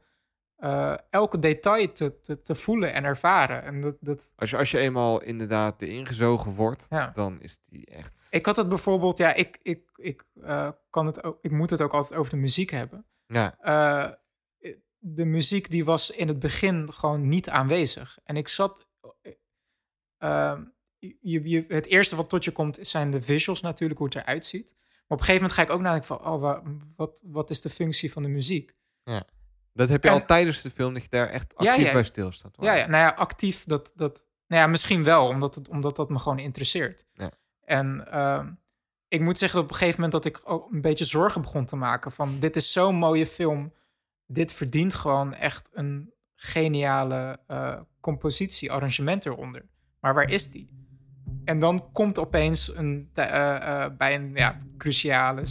eh, elke detail te, te, te voelen en ervaren. En dat, dat, Als je, als je eenmaal inderdaad de ingezogen wordt, ja. dan is die echt... Ik had het bijvoorbeeld, ja, ik, ik, ik, eh, kan het ook, ik moet het ook altijd over de muziek hebben. Ja, Eh, de muziek die was in het begin gewoon niet aanwezig. En ik zat. eh, ehm, je, je, het eerste wat tot je komt zijn de visuals natuurlijk, hoe het eruit ziet. Maar op een gegeven moment ga ik ook nadenken van, oh, wa- wat, wat is de functie van de muziek? Dat heb je En- al tijdens de film, dat je daar echt actief ja. bij stilstaat. Ja, ja, nou ja, actief, dat, dat, nou ja, misschien wel, omdat, het, omdat dat me gewoon interesseert. Ja. En ehm, ik moet zeggen dat op een gegeven moment dat ik ook een beetje zorgen begon te maken van, dit is zo'n mooie film, dit verdient gewoon echt een geniale eh, compositie, arrangement eronder. Maar waar is die? En dan komt opeens een, eh, eh, bij een ja, cruciale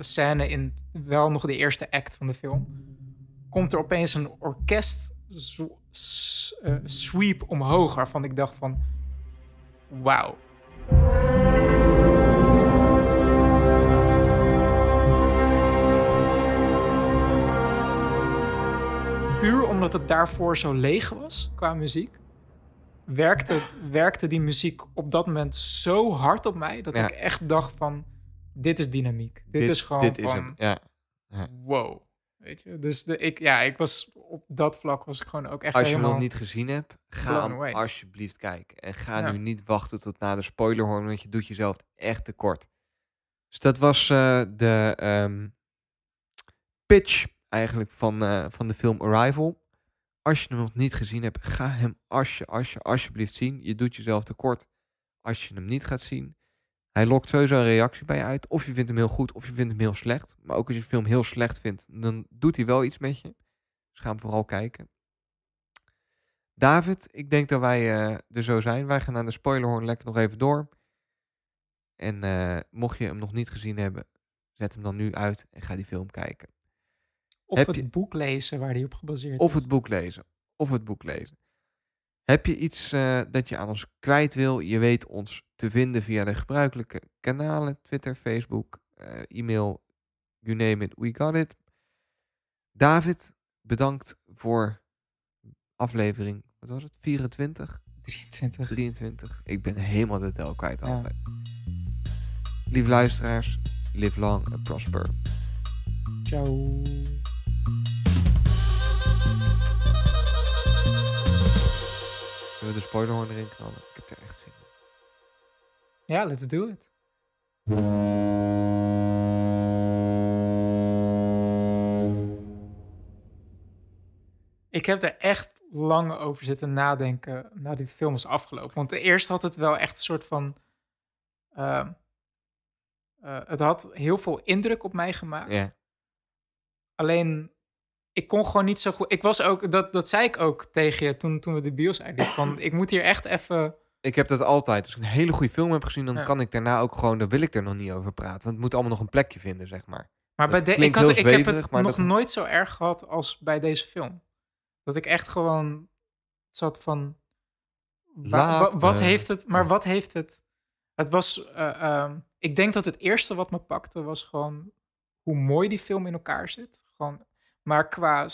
scène in wel nog de eerste act van de film, komt er opeens een orkest eh, sweep omhoog, waarvan ik dacht van, wauw. Puur omdat het daarvoor zo leeg was qua muziek, werkte, werkte die muziek op dat moment zo hard op mij dat Ja. ik echt dacht van, dit is dynamiek. Dit, is gewoon dit is van, hem. Ja. wow. Weet je, dus de, ik, ja, ik was op dat vlak was ik gewoon ook echt Als je hem nog niet gezien hebt, ga hem alsjeblieft kijken. En ga Ja. nu niet wachten tot na de spoiler horen, want je doet jezelf echt tekort. Dus dat was eh, de ehm, pitch eigenlijk van, eh, van de film Arrival. Als je hem nog niet gezien hebt, ga hem alsje, alsje, alsjeblieft zien. Je doet jezelf tekort als je hem niet gaat zien. Hij lokt sowieso een reactie bij je uit. Of je vindt hem heel goed, of je vindt hem heel slecht. Maar ook als je de film heel slecht vindt, dan doet hij wel iets met je. Dus ga hem vooral kijken. David, ik denk dat wij eh, er zo zijn. Wij gaan naar de spoilerhorn lekker nog even door. En eh, mocht je hem nog niet gezien hebben, zet hem dan nu uit en ga die film kijken. Of heb het je- boek lezen waar die op gebaseerd Of is. het boek lezen. Of het boek lezen. Heb je iets eh, dat je aan ons kwijt wil? Je weet ons te vinden via de gebruikelijke kanalen. Twitter, Facebook, eh, e-mail, you name it, we got it. David, bedankt voor aflevering, wat was het, 24? 23. 23. Ik ben helemaal de tel kwijt Ja. altijd. Lieve luisteraars, live long and prosper. Ciao. Zullen we de spoilerhorn erin knallen? Ik heb er echt zin in. Ja, let's do it. Ik heb er echt lang over zitten nadenken nadat die film was afgelopen. Want eerst had het wel echt een soort van... ehm, eh, het had heel veel indruk op mij gemaakt. Ja, Alleen, ik kon gewoon niet zo goed... Ik was ook... Dat, dat zei ik ook tegen je toen, toen we de bios uitliepen. Van, ik moet hier echt even... ik heb dat altijd. Als ik een hele goede film heb gezien, dan Ja. kan ik daarna ook gewoon, dan wil ik er nog niet over praten. Want het moet allemaal nog een plekje vinden, zeg maar. Maar bij de, ik, had, ik heb het nog dat- nooit zo erg gehad als bij deze film. Dat ik echt gewoon zat van... wa- wat me. heeft het... Maar wat heeft het... Het was... eh, ehm, ik denk dat het eerste wat me pakte was gewoon... Hoe mooi die film in elkaar zit. Gewoon, maar qua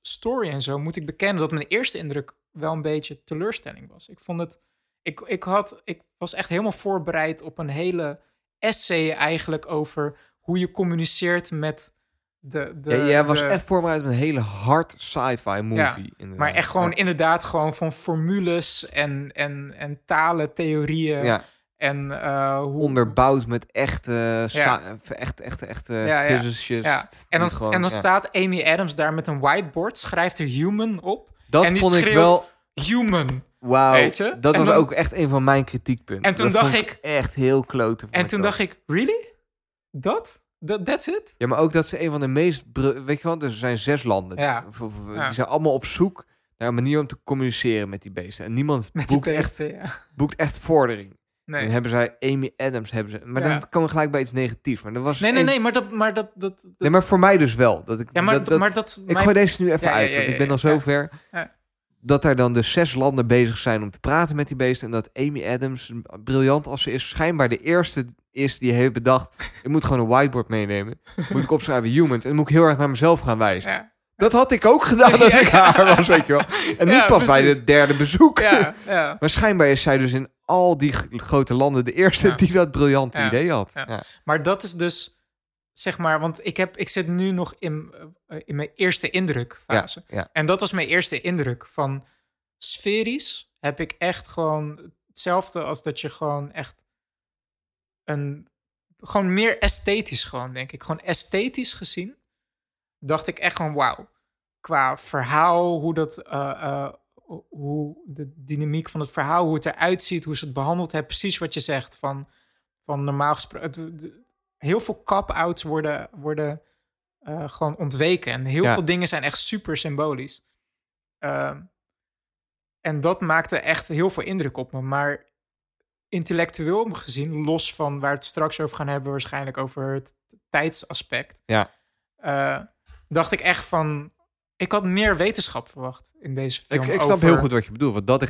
story en zo moet ik bekennen... dat mijn eerste indruk wel een beetje teleurstelling was. Ik vond het... Ik, ik, had, ik was echt helemaal voorbereid op een hele essay eigenlijk over hoe je communiceert met de... de ja, jij was de- echt voorbereid met een hele hard sci-fi movie. inderdaad. Maar echt gewoon Ja. inderdaad gewoon van formules en, en, en talen, theorieën. Ja, En eh, hoe... onderbouwd met echte, Ja. echte, echte, echte Ja, ja. En dan, gewoon- en dan staat Amy Adams daar met een whiteboard, schrijft er human op. Dat en die vond ik wel... Human. Wauw, dat was dan- ook echt een van mijn kritiekpunten. En toen Dat dacht ik- echt heel klote. En toen dacht ik, really? Dat? Dat that's it? Ja, maar ook dat ze een van de meest... Weet je wel, dus er zijn zes landen. Ja. Die, zijn allemaal op zoek naar een manier om te communiceren met die beesten. En niemand echt, ja. boekt echt vordering. Nee. En hebben zij Amy Adams, hebben ze. Maar Ja. dan komen we gelijk bij iets negatiefs. Maar dat was Nee, nee, nee, maar dat... Maar dat, dat, dat- Nee, maar voor mij dus wel. Dat ik, ja, maar dat, maar dat ik mijn- gooi deze nu even Ja, uit, want ik ben al zover. Dat er dan dus zes landen bezig zijn om te praten met die beesten. En dat Amy Adams, briljant als ze is, schijnbaar de eerste is die heeft bedacht... ik moet gewoon een whiteboard meenemen. Moet ik opschrijven humans. En dan moet ik heel erg naar mezelf gaan wijzen. Dat had ik ook gedaan als ik haar was, weet je wel. En niet Ja, pas bij de derde bezoek. ja, ja. Maar schijnbaar is zij dus in al die grote landen de eerste Ja. die dat briljante Ja. idee had. Ja. Maar dat is dus, zeg maar, want ik, heb, ik zit nu nog in, eh, in mijn eerste indrukfase. ja. En dat was mijn eerste indruk van sferisch heb ik echt gewoon hetzelfde als dat je gewoon echt een, gewoon meer esthetisch gewoon, denk ik. Gewoon esthetisch gezien dacht ik echt gewoon wauw. Qua verhaal, hoe dat, eh, hoe de dynamiek van het verhaal, hoe het eruit ziet, hoe ze het behandeld hebben. Precies wat je zegt van, van normaal gesproken. het- de- Heel veel cop-outs worden, worden eh, gewoon ontweken. En heel Ja. veel dingen zijn echt super symbolisch. Ehm, en dat maakte echt heel veel indruk op me. Maar intellectueel gezien, los van waar we het straks over gaan hebben, waarschijnlijk over het tijdsaspect. Ja. eh, dacht ik echt van. Ik had meer wetenschap verwacht in deze film. Ik, ik snap over- heel goed wat je bedoelt. Want dat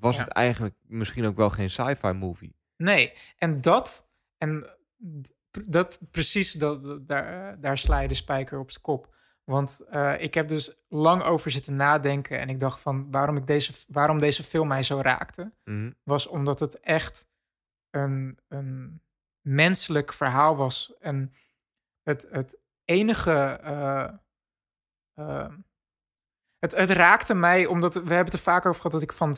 was Ja. het eigenlijk misschien ook wel geen sci-fi movie. Nee, en dat, en dat precies, dat, daar, daar sla je de spijker op zijn kop. Want eh, ik heb dus lang over zitten nadenken en ik dacht van waarom, ik deze, waarom deze film mij zo raakte, Mhm. was omdat het echt een, een menselijk verhaal was. En het, het enige. eh, eh, het, het raakte mij, omdat we hebben het er vaak over gehad dat ik, van,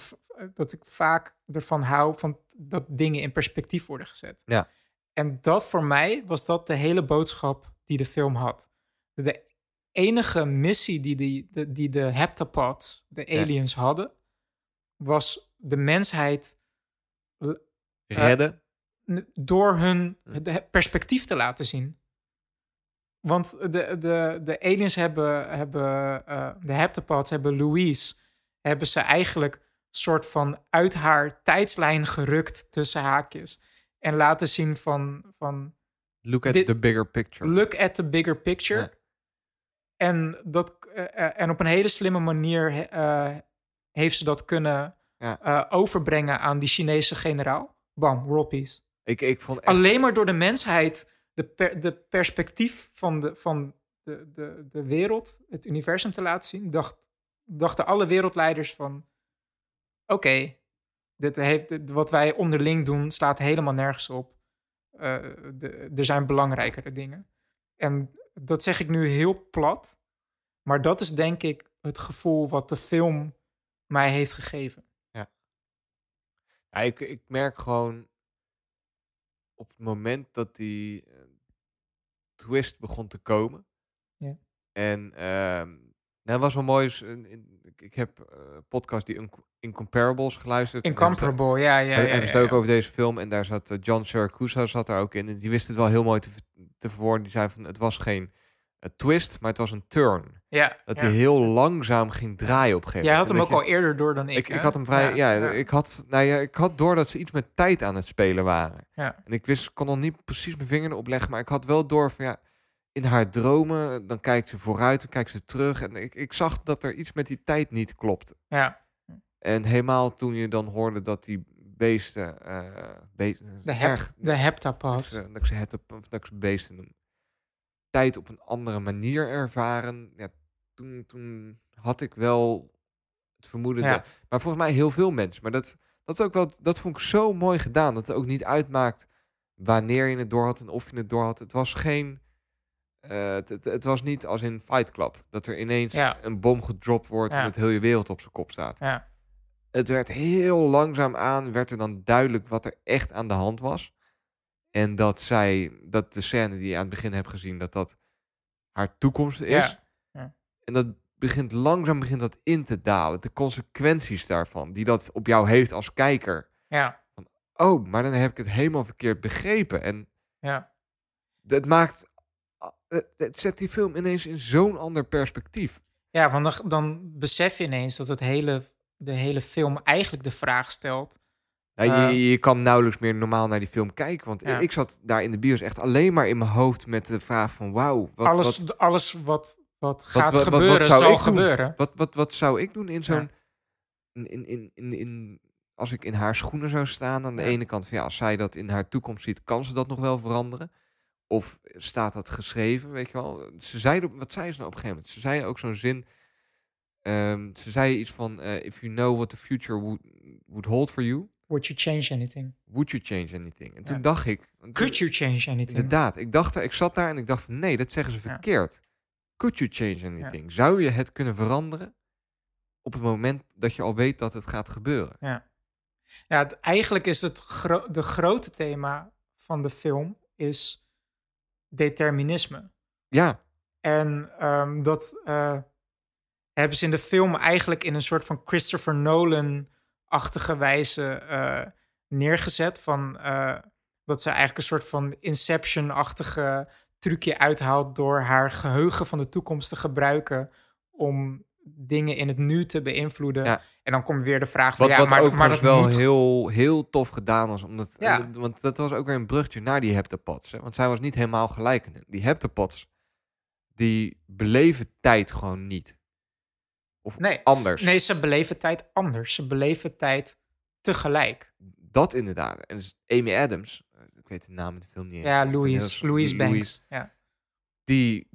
dat ik vaak ervan hou van dat dingen in perspectief worden gezet. Ja. En dat voor mij was dat de hele boodschap die de film had. De enige missie die, die, de, die de heptapods, de Ja. aliens hadden, was de mensheid Redden. n- door hun de perspectief te laten zien. Want de, de, de aliens hebben, hebben eh, de heptapods hebben Louise, hebben ze eigenlijk soort van uit haar tijdslijn gerukt tussen haakjes. En laten zien van, van Look at dit- the bigger picture. look at the bigger picture. Ja. En, dat, eh, eh, en op een hele slimme manier he- heeft ze dat kunnen Ja. overbrengen aan die Chinese generaal. Bam, world peace. Ik, ik vond echt... Alleen maar door de mensheid de, de perspectief van, de, van de, de, de wereld, het universum te laten zien, dacht, dachten alle wereldleiders van... Oké, dit heeft wat wij onderling doen slaat helemaal nergens op. Eh, er zijn belangrijkere dingen. En dat zeg ik nu heel plat, maar dat is denk ik het gevoel wat de film mij heeft gegeven. Ja, ik, ik merk gewoon op het moment dat die twist begon te komen. Ja. En ehm nou, dat was wel mooi. in- ik, ik heb eh podcast die Inc- Incomparables geluisterd. en Incomparable, ja, ja, ja. hebben ja, het ook over deze film. En daar zat eh, John Siracusa zat daar ook in. En die wist het wel heel mooi te, te verwoorden. Die zei van het was geen eh, twist, maar het was een turn. Ja, Dat ja. hij heel langzaam ging draaien op een gegeven Jij moment. had hem ook al eerder door dan ik. ik, ik had hem vrij. Ja, Ik, had, nou ja, ik had door dat ze iets met tijd aan het spelen waren. Ja. En ik wist, kon nog niet precies mijn vinger erop leggen. Maar ik had wel door van ja. In haar dromen, dan kijkt ze vooruit, dan kijkt ze terug. En ik, ik zag dat er iets met die tijd niet klopt. Ja, En helemaal toen je dan hoorde dat die beesten. eh beesten de, hep, erg, de heptapods. dat, ik ze- dat ik ze het op, of dat ik ze beesten noem. Tijd op een andere manier ervaren. Ja, toen, toen had ik wel het vermoeden. Ja. dat- maar volgens mij heel veel mensen. Maar dat, dat, is ook wel, dat vond ik zo mooi gedaan. Dat het ook niet uitmaakt wanneer je het door had en of je het door had. Het was geen. eh, het, het, het was niet als in Fight Club. Dat er ineens Ja. een bom gedropt wordt en dat heel je wereld op zijn kop staat. Ja, Het werd heel langzaam aan, werd er dan duidelijk wat er echt aan de hand was. En dat zij, dat de scène die je aan het begin hebt gezien, dat dat haar toekomst is. Ja, ja. En dat begint langzaam begint dat in te dalen. De consequenties daarvan, die dat op jou heeft als kijker. ja, Oh, maar dan heb ik het helemaal verkeerd begrepen. En ja. het maakt, het, het zet die film ineens in zo'n ander perspectief. Ja, want dan, dan besef je ineens dat het hele, de hele film eigenlijk de vraag stelt: Ja, Eh, je, je kan nauwelijks meer normaal naar die film kijken. Want Ja. ik zat daar in de bios echt alleen maar in mijn hoofd met de vraag van... Wauw, wat, alles, wat, alles wat, wat gaat wat- wat gebeuren, zou zal ik doen? gebeuren. wat, wat, wat zou ik doen in zo'n... Ja. In, in, in, in, als ik in haar schoenen zou staan, aan de ene kant van ja, als zij dat in haar toekomst ziet, kan ze dat nog wel veranderen? Of staat dat geschreven, weet je wel? Ze zeiden, wat zei ze nou op een gegeven moment? Ze zei ook zo'n zin, ehm, ze zei iets van, eh, if you know what the future would, would hold for you, Would you change anything? would you change anything? En toen Ja. dacht ik, Could you change anything? inderdaad, ik dacht, er- ik zat daar en ik dacht van nee, dat zeggen ze verkeerd. Could you change anything? Zou je het kunnen veranderen op het moment dat je al weet dat het gaat gebeuren? Ja, ja het- eigenlijk is het gro de grote thema van de film is determinisme. Ja, En ehm, dat eh, hebben ze in de film eigenlijk in een soort van Christopher Nolan-achtige wijze eh, neergezet. Van, eh, dat ze eigenlijk een soort van Inception-achtige trucje uithaalt door haar geheugen van de toekomst te gebruiken om dingen in het nu te beïnvloeden. Ja. En dan komt weer de vraag van, Wat, ja, wat maar, maar dat wel moet heel, heel tof gedaan was. Omdat, Ja. want dat was ook weer een brugje naar die heptapods. Hè? Want zij was niet helemaal gelijk. Die heptapods, die beleven tijd gewoon niet. Of Nee. anders. Nee, ze beleven tijd anders. Ze beleven tijd tegelijk. Dat inderdaad. En dus Amy Adams, eh, ik weet de naam in de film niet Ja, Louise, Louise Banks. Ja. die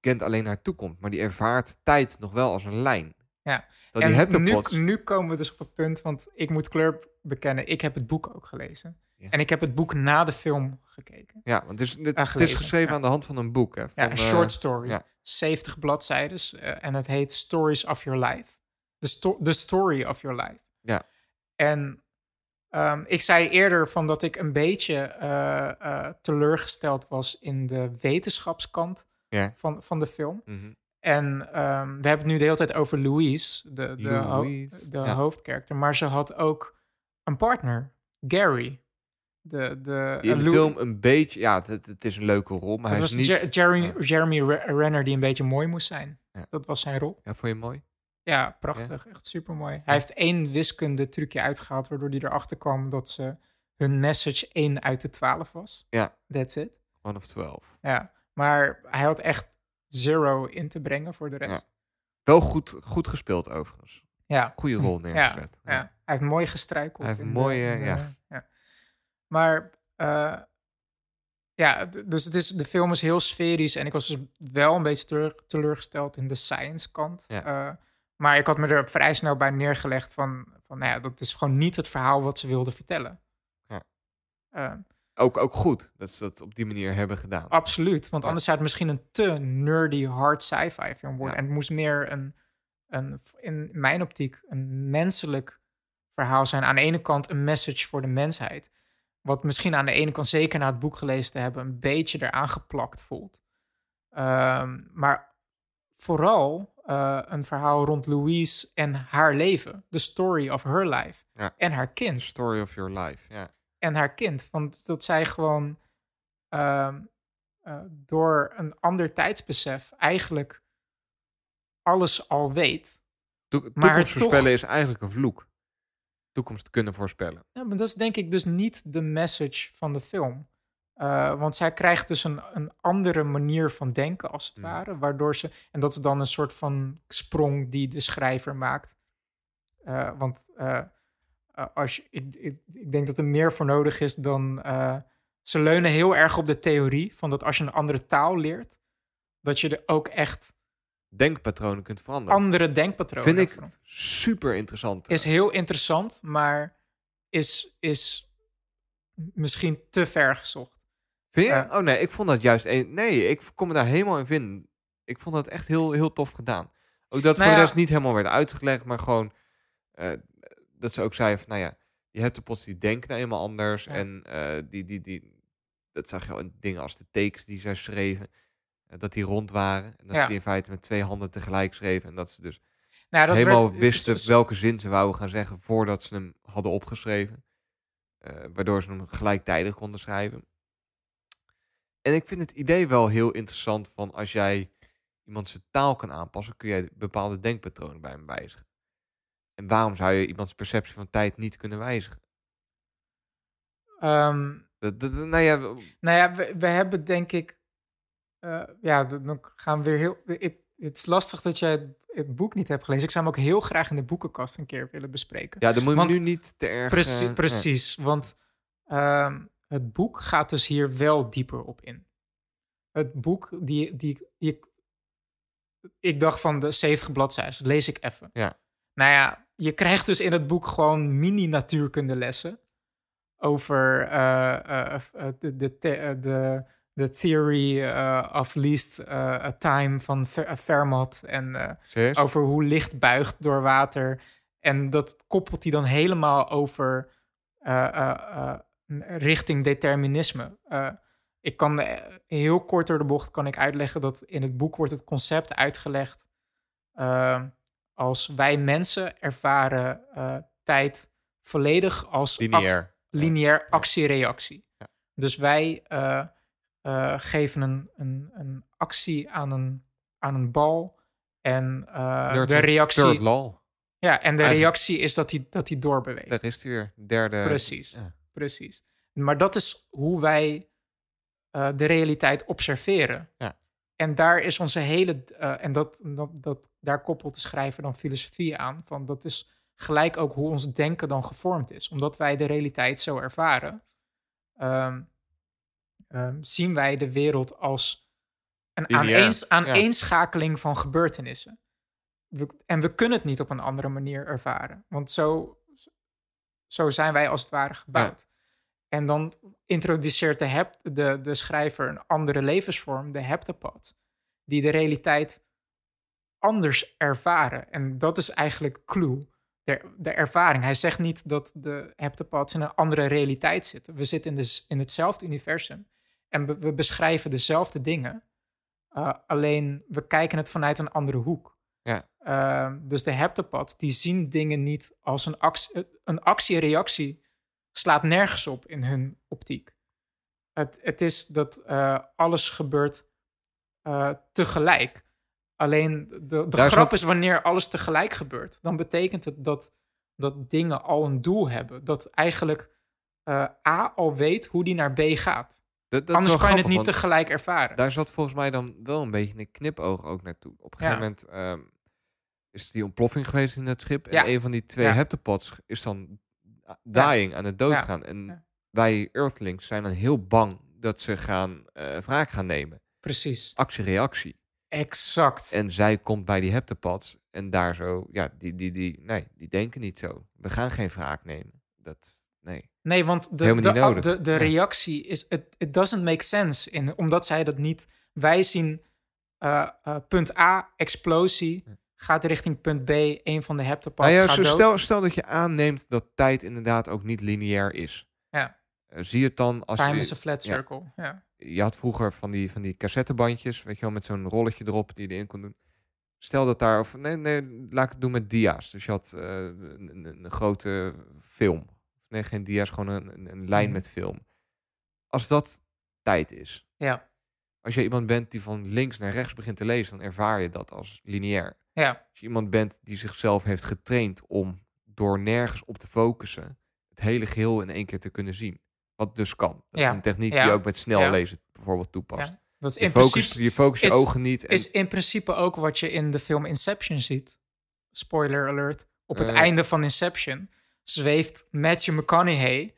kent alleen haar toekomst. Maar die ervaart tijd nog wel als een lijn. Ja. Dat en nu, nu komen we dus op het punt, want ik moet kleur bekennen, ik heb het boek ook gelezen. Ja. En ik heb het boek na de film gekeken. Ja, want het is, het, het is geschreven ja. aan de hand van een boek. Hè, Ja, van, een eh, short story. ja. 70 bladzijden. eh, en het heet Stories of Your Life. The, sto- the Story of Your Life. Ja. En ehm, ik zei eerder van dat ik een beetje eh, eh, teleurgesteld was in de wetenschapskant Ja. van, van de film. mhm. En ehm, we hebben het nu de hele tijd over Louise, de, de, ho- Louise, de ja. Maar ze had ook een partner, Gary. De, de, Die in de Lou- film een beetje... Ja, het, het is een leuke rol, maar Het hij was is niet... Je- Jeremy, ja. Jeremy Re- Renner die een beetje mooi moest zijn. Ja. Dat was zijn rol. Ja, vond je mooi? Ja, prachtig. Echt super mooi. Hij heeft één wiskunde trucje uitgehaald, waardoor hij erachter kwam dat ze hun message 1 uit de 12 was. Ja. That's it. One of 12. Ja. Maar hij had echt zero in te brengen voor de rest. Wel goed, goed gespeeld overigens. Ja. Goede rol neergezet. Ja, hij heeft mooi gestruikeld. Hij heeft de- mooie, de- ja. Maar eh, ja, dus het is, de film is heel sferisch en ik was dus wel een beetje teleur- teleurgesteld in de science kant. Ja. Eh, maar ik had me er vrij snel bij neergelegd van, van nou ja, dat is gewoon niet het verhaal wat ze wilden vertellen. Ja. Eh, Ook, ook goed dat ze dat op die manier hebben gedaan. absoluut, want Ja. anders zou het misschien een te nerdy hard sci-fi film worden. En het moest meer een, een, in mijn optiek, een menselijk verhaal zijn. Aan de ene kant een message voor de mensheid. Wat misschien aan de ene kant, zeker na het boek gelezen te hebben, een beetje eraan geplakt voelt. Ehm, maar vooral eh, een verhaal rond Louise en haar leven. The story of her life. Ja. En haar The kind. story of your life. Ja. En haar kind. Want dat zij gewoon ehm, eh, door een ander tijdsbesef eigenlijk alles al weet. Maar toch- voorspellen is eigenlijk een vloek. Toekomst kunnen voorspellen. Ja, maar dat is denk ik dus niet de message van de film. Eh, want zij krijgt dus een, een andere manier van denken, als het Hmm. ware. Waardoor ze. En dat is dan een soort van sprong die de schrijver maakt. Eh, want eh, als je, ik, ik, ik denk dat er meer voor nodig is dan. ze leunen heel erg op de theorie van dat als je een andere taal leert, dat je er ook echt Denkpatronen kunt veranderen. andere denkpatronen Vind ik super interessant. is heel interessant, maar is, is misschien te ver gezocht. Vind je? oh nee, ik vond dat juist... een- Nee, ik kon me daar helemaal in vinden. Ik vond dat echt heel, heel tof gedaan. Ook dat Nou voor de rest niet helemaal werd uitgelegd, maar gewoon... eh, dat ze ook zei van, nou ja, je hebt de post die denken nou eenmaal anders. Ja. En eh, die, die, die, dat zag je al in dingen als de tekens die zij schreven. Dat die rond waren. En dat Ja. ze die in feite met twee handen tegelijk schreven. En dat ze dus Nou, dat helemaal werd- wisten dus- welke zin ze wouden gaan zeggen voordat ze hem hadden opgeschreven. Eh, waardoor ze hem gelijktijdig konden schrijven. En ik vind het idee wel heel interessant van als jij iemand zijn taal kan aanpassen, kun jij bepaalde denkpatronen bij hem wijzigen. En waarom zou je iemands perceptie van tijd niet kunnen wijzigen? Dat, dat, nou ja, nou ja, we, we hebben denk ik... eh, ja, dan gaan we weer heel... Ik, het is lastig dat jij het, het boek niet hebt gelezen. Ik zou hem ook heel graag in de boekenkast een keer willen bespreken. ja, dan moet je Want- nu niet te erg... Precie- eh, precies, want ehm, het boek gaat dus hier wel dieper op in. Het boek, die, die, die ik dacht van de 70 bladzijden, dat lees ik even. Ja. Nou ja, je krijgt dus in het boek gewoon mini-natuurkundelessen over eh, eh, de, de, the- de, theory eh, of least eh, time van Fer- Fermat en over hoe licht buigt door water. En dat koppelt hij dan helemaal over richting determinisme. Ik kan heel kort door de bocht kan ik uitleggen dat in het boek wordt het concept uitgelegd als wij mensen ervaren tijd volledig als act- Lineair. lineair actie-reactie. Ja. Dus wij eh, geven een, een, een actie aan een, aan een bal en eh, de reactie, ja, en de reactie is dat hij dat hij doorbeweegt. Daar is hij weer. Derde... Precies, ja. precies. Maar dat is hoe wij eh, de realiteit observeren. Ja. En daar is onze hele, en dat, dat, dat, daar koppelt de schrijver dan filosofie aan. Van dat is gelijk ook hoe ons denken dan gevormd is. Omdat wij de realiteit zo ervaren, ehm, ehm, zien wij de wereld als een aaneens, ja. aaneenschakeling van gebeurtenissen. We, en we kunnen het niet op een andere manier ervaren. Want zo, zo zijn wij als het ware gebouwd. En dan introduceert de, de, de schrijver een andere levensvorm, de heptapod, die de realiteit anders ervaren. En dat is eigenlijk clue, de, de ervaring. Hij zegt niet dat de heptapods in een andere realiteit zitten. We zitten in, de, in hetzelfde universum en we, we beschrijven dezelfde dingen. Uh, alleen we kijken het vanuit een andere hoek. Ja. Uh, dus de heptapods die zien dingen niet als een actie, een actie-reactie slaat nergens op in hun optiek. Het, het is dat uh, alles gebeurt uh, tegelijk. Alleen de, de grap is wanneer alles tegelijk gebeurt, dan betekent het dat, dat dingen al een doel hebben. Dat eigenlijk A al weet hoe die naar B gaat. Dat, dat Anders kan je het niet tegelijk ervaren. Daar zat volgens mij dan wel een beetje een knipoog ook naartoe. Op een gegeven moment ehm, is die ontploffing geweest in het schip. En een van die twee heptapods is dan dying, aan het doodgaan. En wij Earthlings zijn dan heel bang dat ze gaan eh wraak gaan nemen. Precies. Actie-reactie. Exact. En zij komt bij die heptapods en daar zo, ja, die, die, die, nee, die denken niet zo. We gaan geen wraak nemen. Dat, nee. Want de, de, de, Ja. reactie is... It, it doesn't make sense. In, omdat zij dat niet... Wij zien eh, eh, punt A, explosie, gaat richting punt B, een van de heptapods Nou ja, gaat zo dood. stel, stel dat je aanneemt dat tijd inderdaad ook niet lineair is. Ja. Eh, zie het dan als Time je, is a flat ja. circle. Ja. je had vroeger van die, van die cassettebandjes, weet je wel, met zo'n rolletje erop die je erin kon doen. Stel dat daar, of nee, nee, laat ik het doen met dia's. Dus je had een, een grote film. Nee, geen dia's, gewoon een, een, een lijn Mhm. met film. Als dat tijd is. Ja. Als je iemand bent die van links naar rechts begint te lezen, dan ervaar je dat als lineair. ja, Als je iemand bent die zichzelf heeft getraind om door nergens op te focussen, het hele geheel in één keer te kunnen zien. Wat dus kan. Dat Ja, is een techniek ja, die je ook met snel lezen bijvoorbeeld toepast. Dat is Je in focust, je focus je is- ogen niet. En, is in principe ook wat je in de film Inception ziet. Spoiler alert. Op het Eh. einde van Inception zweeft Matthew McConaughey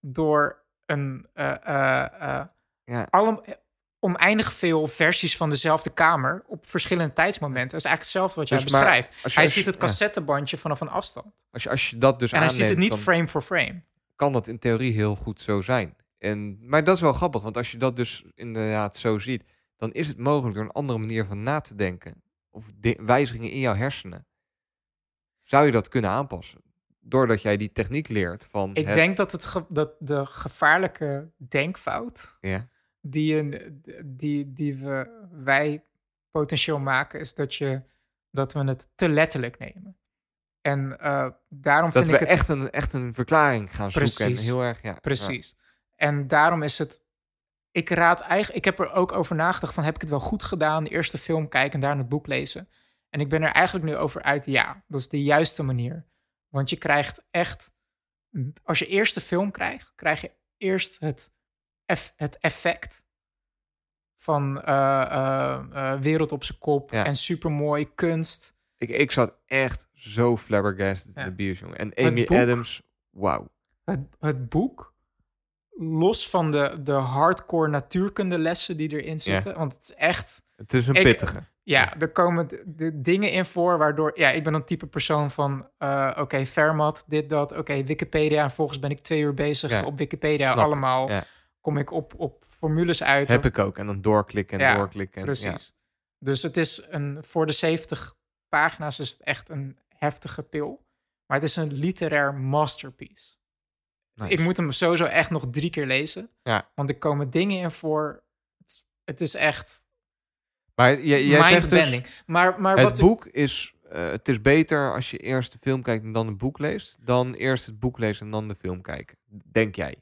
door een eh, eh, ja, allem, oneindig veel versies van dezelfde kamer op verschillende tijdsmomenten. Dat is eigenlijk hetzelfde wat jij Dus maar beschrijft. als je- hij als je- ziet het ja. cassettebandje vanaf een afstand. als, je, als je dat dus En hij ziet het niet frame for frame. kan dat in theorie heel goed zo zijn. En, maar dat is wel grappig, want als je dat dus inderdaad zo ziet, dan is het mogelijk door een andere manier van na te denken, of di- wijzigingen in jouw hersenen, zou je dat kunnen aanpassen. Doordat jij die techniek leert van Ik het- denk dat, het dat de gevaarlijke denkfout Ja, die, een, die, die we, wij potentieel maken, is dat, je, dat we het te letterlijk nemen. En eh, daarom dat vind we ik het echt, een, echt een verklaring gaan zoeken. En Precies. heel erg, ja. Precies. En daarom is het. Ik raad eigenlijk. Ik heb er ook over nagedacht van heb ik het wel goed gedaan? De eerste film kijken en daarna het boek lezen. En ik ben er eigenlijk nu over uit. Ja, dat is de juiste manier. Want je krijgt echt. Als je eerst de film krijgt, krijg je eerst het, eff- het effect van eh, wereld op zijn kop Ja. en supermooi kunst. Ik, ik zat echt zo flabbergasted Ja. in de bios, jongen. En Amy boek- Adams, wauw. Het, het boek, los van de, de hardcore natuurkundelessen die erin zitten, want het is echt... Het is een Ik- pittige. Ja, er komen de, dingen in voor waardoor... Ja, ik ben een type persoon van... eh, Oké, Fermat, dit, dat. Oké, Wikipedia. En volgens ben ik twee uur bezig Ja, op Wikipedia. allemaal ja. kom ik op, op formules uit. Heb ik ook. En dan doorklikken en Ja, doorklikken. En, Precies. Dus het is een... Voor de 70 pagina's is het echt een heftige pil. Maar het is een literair masterpiece. Ik moet hem sowieso echt nog drie keer lezen. Ja. Want er komen dingen in voor... Het, het is echt Maar jij, jij zegt dus, maar, maar het wat boek is... eh, het is beter als je eerst de film kijkt en dan het boek leest... dan eerst het boek lezen en dan de film kijken. Denk jij?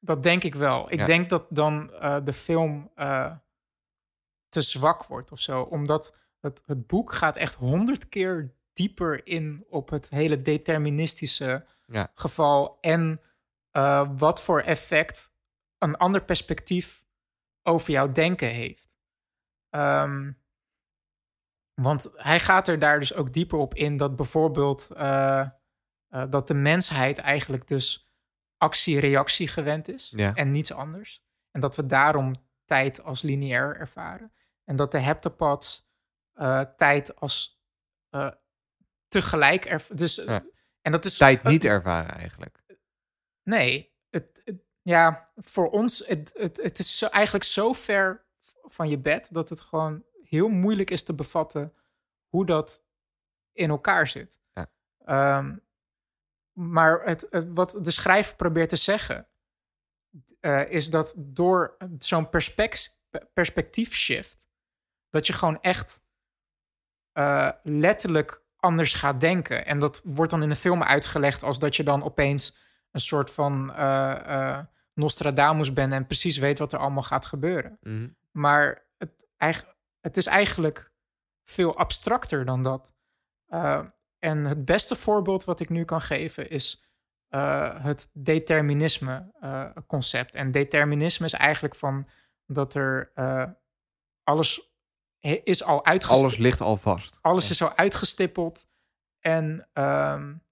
Dat denk ik wel. Ik Ja. denk dat dan eh, de film eh, te zwak wordt of zo. Omdat het, het boek gaat echt honderd keer dieper in op het hele deterministische Ja. geval. En wat voor effect een ander perspectief over jouw denken heeft. Ehm, want hij gaat er daar dus ook dieper op in dat bijvoorbeeld eh, eh, dat de mensheid eigenlijk dus actie-reactie gewend is Ja. en niets anders. En dat we daarom tijd als lineair ervaren. En dat de heptapods eh, tijd als tegelijk ervaren. Dus, Ja. en dat is Tijd niet ervaren eigenlijk. Nee, het, het- ja, voor ons, het, het, het is zo, eigenlijk zo ver van je bed dat het gewoon heel moeilijk is te bevatten hoe dat in elkaar zit. Ja. Ehm, maar het, het- wat de schrijver probeert te zeggen, eh, is dat door zo'n perspect, perspectief shift, dat je gewoon echt eh, letterlijk anders gaat denken. En dat wordt dan in de film uitgelegd als dat je dan opeens een soort van eh, Nostradamus bent en precies weet wat er allemaal gaat gebeuren. Mhm. Maar het, eigen- het is eigenlijk veel abstracter dan dat. Uh, en het beste voorbeeld wat ik nu kan geven is uh, het determinisme-concept. en determinisme is eigenlijk van dat er uh, alles is al uitgestippeld. Alles ligt al vast. Alles Ja. is al uitgestippeld. En um,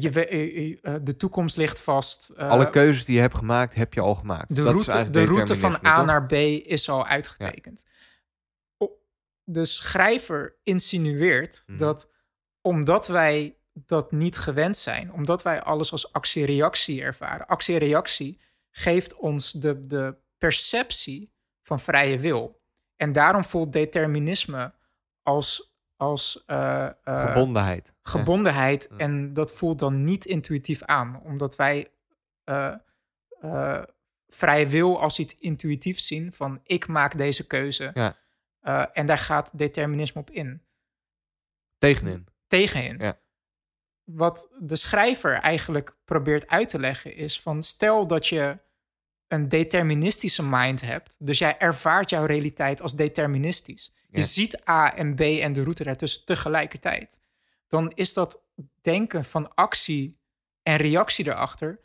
je, we- de toekomst ligt vast. Alle keuzes die je hebt gemaakt, heb je al gemaakt. de Dat route, de route van A toch? naar B is al uitgetekend. O- De schrijver insinueert Mhm. dat omdat wij dat niet gewend zijn, omdat wij alles als actie-reactie ervaren. Actie-reactie geeft ons de, de perceptie van vrije wil. En daarom voelt determinisme als, als uh, uh, Gebondenheid. Gebondenheid. Ja. En dat voelt dan niet intuïtief aan, omdat wij uh, vrije wil als iets intuïtiefs zien van ik maak deze keuze. Ja. En daar gaat determinisme op in. Tegenin. Tegenin. Ja. Wat de schrijver eigenlijk probeert uit te leggen is van stel dat je een deterministische mind hebt, dus jij ervaart jouw realiteit als deterministisch. Je ziet A en B en de route daartussen tegelijkertijd. Dan is dat denken van actie en reactie erachter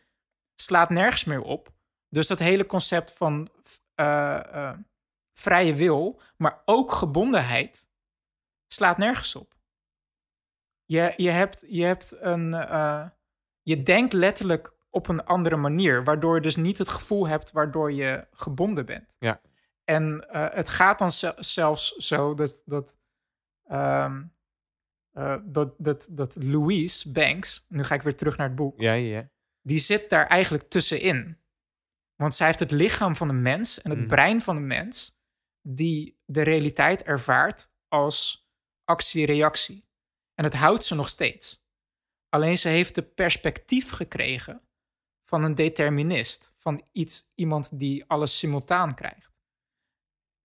slaat nergens meer op. Dus dat hele concept van uh, uh, vrije wil, maar ook gebondenheid, slaat nergens op. Je, je, hebt, je hebt een. Uh, je denkt letterlijk op een andere manier, waardoor je dus niet het gevoel hebt waardoor je gebonden bent. Ja. En uh, het gaat dan zelfs zo dat, dat, um, uh, dat, dat, dat Louise Banks, nu ga ik weer terug naar het boek, ja, ja. die zit daar eigenlijk tussenin. Want zij heeft het lichaam van een mens en het mm. brein van een mens, die de realiteit ervaart als actie-reactie. En het houdt ze nog steeds. Alleen ze heeft de perspectief gekregen van een determinist, van iets, iemand die alles simultaan krijgt.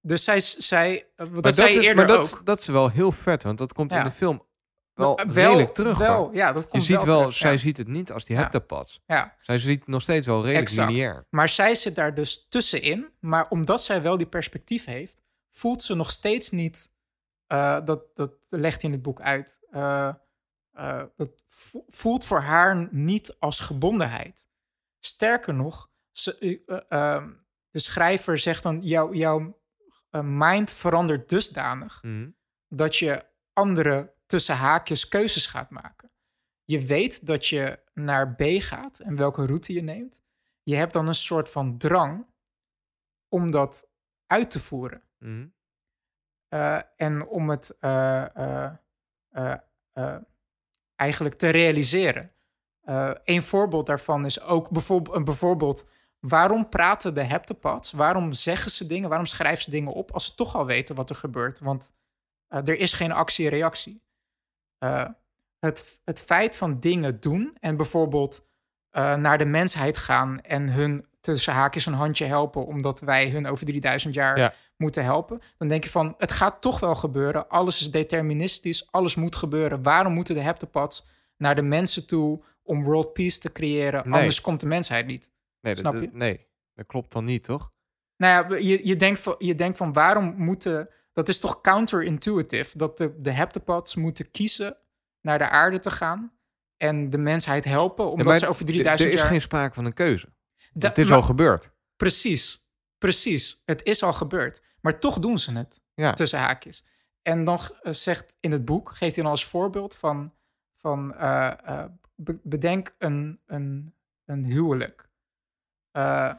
Dus zij, zij maar dat zei je is, eerder maar dat, ook. dat is wel heel vet, want dat komt Ja. in de film wel, wel redelijk terug. Wel, ja, dat Je komt ziet wel, zij ja. ziet het niet als die heptapads. Ja, Zij ziet nog steeds wel redelijk Exact. lineair. maar zij zit daar dus tussenin. Maar omdat zij wel die perspectief heeft, voelt ze nog steeds niet. eh, dat, dat legt hij in het boek uit. eh, eh, dat vo- voelt voor haar niet als gebondenheid. Sterker nog, ze, eh, eh, ehm, de schrijver zegt dan, jouw jouw eh, mind verandert dusdanig Mhm. dat je andere tussen haakjes keuzes gaat maken. Je weet dat je naar B gaat en welke route je neemt. Je hebt dan een soort van drang om dat uit te voeren. Mhm. Eh, en om het eh, eh, eh, eh, eigenlijk te realiseren. Eh een voorbeeld daarvan is ook bijvoorbeeld, bijvoorbeeld waarom praten de heptapods? Waarom zeggen ze dingen? Waarom schrijven ze dingen op als ze toch al weten wat er gebeurt? Want eh, er is geen actie-reactie. Eh, het, het feit van dingen doen en bijvoorbeeld eh, naar de mensheid gaan en hun tussen haakjes een handje helpen omdat wij hun over 3000 jaar Ja. moeten helpen, dan denk je van het gaat toch wel gebeuren. Alles is deterministisch, alles moet gebeuren. Waarom moeten de heptapods naar de mensen toe om world peace te creëren? Nee. Anders komt de mensheid niet. Nee, dat, Snap dat- je? nee, dat klopt dan niet, toch? Nou ja, je, je, denkt van, je denkt van waarom moeten... Dat is toch counterintuitive? Dat de, de heptapods moeten kiezen naar de aarde te gaan... en de mensheid helpen, omdat ze over d- 3000 Er is jaar... geen sprake van een keuze. Da- het is maar- al gebeurd. Precies, precies. Het is al gebeurd. Maar toch doen ze het, Ja. tussen haakjes. En dan eh, zegt in het boek, geeft hij dan als voorbeeld van... van eh, eh, be- bedenk een, een, een huwelijk. Eh,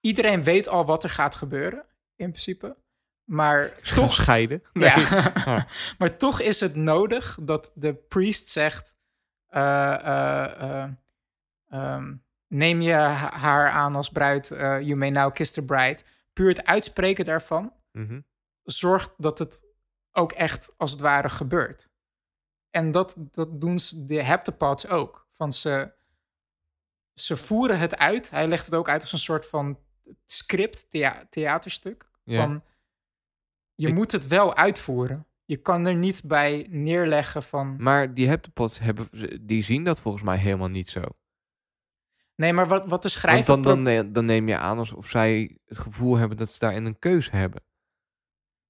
iedereen weet al wat er gaat gebeuren, in principe. Maar toch Gescheiden. Nee. ja. maar toch is het nodig dat de priest zegt: eh, eh, eh, ehm, Neem je ha- haar aan als bruid, you may now kiss the bride. Puur het uitspreken daarvan Mhm. zorgt dat het ook echt als het ware gebeurt. En dat, dat doen ze- de heptapods ook. Van ze, ze voeren het uit. Hij legt het ook uit als een soort van script, thea- theaterstuk. Ja. Van, je Ik- moet het wel uitvoeren. Je kan er niet bij neerleggen van... Maar die heptapods hebben, die zien dat volgens mij helemaal niet zo. Nee, maar wat, wat de Want schrijver... dan, dan, ne- dan neem je aan alsof zij het gevoel hebben dat ze daarin een keuze hebben.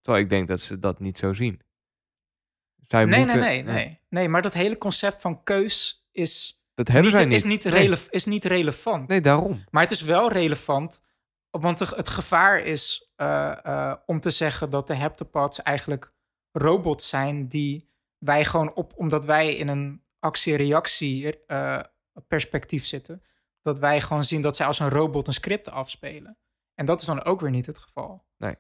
Terwijl ik denk dat ze dat niet zo zien. Zij nee, moeten, nee, nee, nee. Nee, maar dat hele concept van keus is, Dat hebben niet, zij niet. is, niet, nee. is niet relevant. nee, daarom. Maar het is wel relevant, want het gevaar is eh, eh, om te zeggen dat de heptapods eigenlijk robots zijn die wij gewoon op, omdat wij in een actie-reactie eh, perspectief zitten, dat wij gewoon zien dat zij als een robot een script afspelen. En dat is dan ook weer niet het geval. Nee.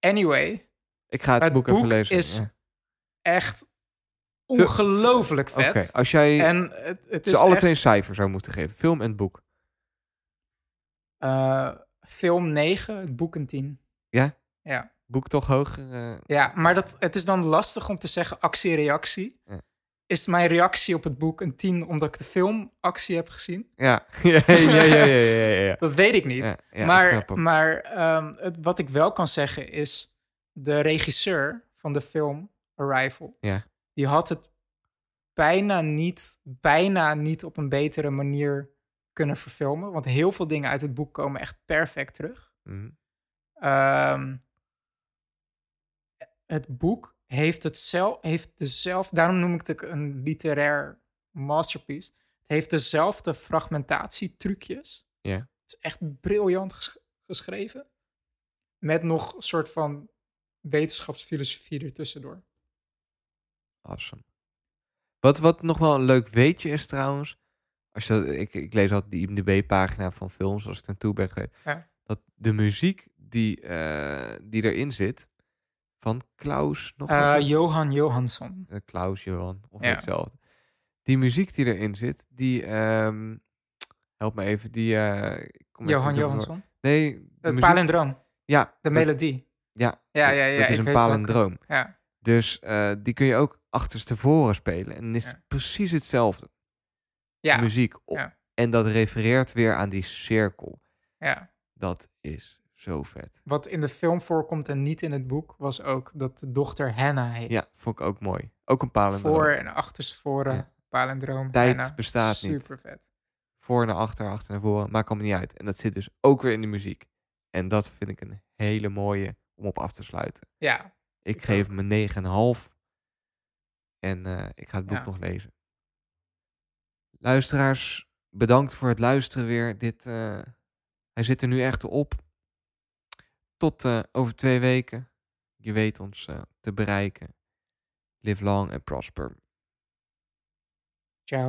Anyway, Ik ga het, Het boek, even boek lezen. is Ja. echt ongelooflijk vet. Oké, als jij En het, het is ze alle echt, twee een cijfer zou moeten geven. Film en boek. eh, film 9, het boek een 10. Ja? Ja. Boek toch hoger? eh, Ja, maar dat, het is dan lastig om te zeggen actie-reactie. Ja. Is mijn reactie op het boek een 10 omdat ik de film actie heb gezien? ja. ja, ja, ja, ja, ja, ja. Dat weet ik niet. Ik maar maar ehm, het, wat ik wel kan zeggen is... de regisseur van de film Arrival... Ja. Die had het bijna niet, bijna niet op een betere manier kunnen verfilmen. Want heel veel dingen uit het boek komen echt perfect terug. Mhm. Ehm, het boek heeft, het zelf, heeft dezelfde, daarom noem ik het een literair masterpiece. Het heeft dezelfde fragmentatietrucjes. Ja. Het is echt briljant ges- geschreven. Met nog een soort van wetenschapsfilosofie ertussendoor. Awesome. Wat, wat nog wel een leuk weetje is trouwens. Als je, dat- ik, ik lees altijd die IMDb-pagina van films als ik naartoe ben geweest. Ja. Dat de muziek die, eh, die erin zit, van Klaus, nog wat? Johan Johansson. Eh, Klaus, Johan, of Ja. hetzelfde. Die muziek die erin zit, die, ehm, help me even, die... kom Johan. Johansson. Nee, de Het muziek... palindroom. Ja, De dat- melodie. Ja, Ja, ja, ja, dat is een palindroom. Ja. Dus die kun je ook achterstevoren spelen. En is Ja. het precies hetzelfde. Ja. Muziek. op. Ja. En dat refereert weer aan die cirkel. ja. Dat is zo vet. Wat in de film voorkomt en niet in het boek, was ook dat de dochter Hannah heet. Ja, vond ik ook mooi. Ook een palindroom. Voor en achterstevoren, Ja. palindroom. Tijd Hannah. bestaat niet. Super vet. Voor naar achter, achter naar voren. Maakt allemaal niet uit. En dat zit dus ook weer in de muziek. En dat vind ik een hele mooie om op af te sluiten. Ja, Ik, Ik geef hem een 9,5. En eh, ik ga het boek Ja. nog lezen. Luisteraars, bedankt voor het luisteren weer. Dit, eh, hij zit er nu echt op. Tot eh, over twee weken. Je weet ons te bereiken. Live long and prosper. Ciao.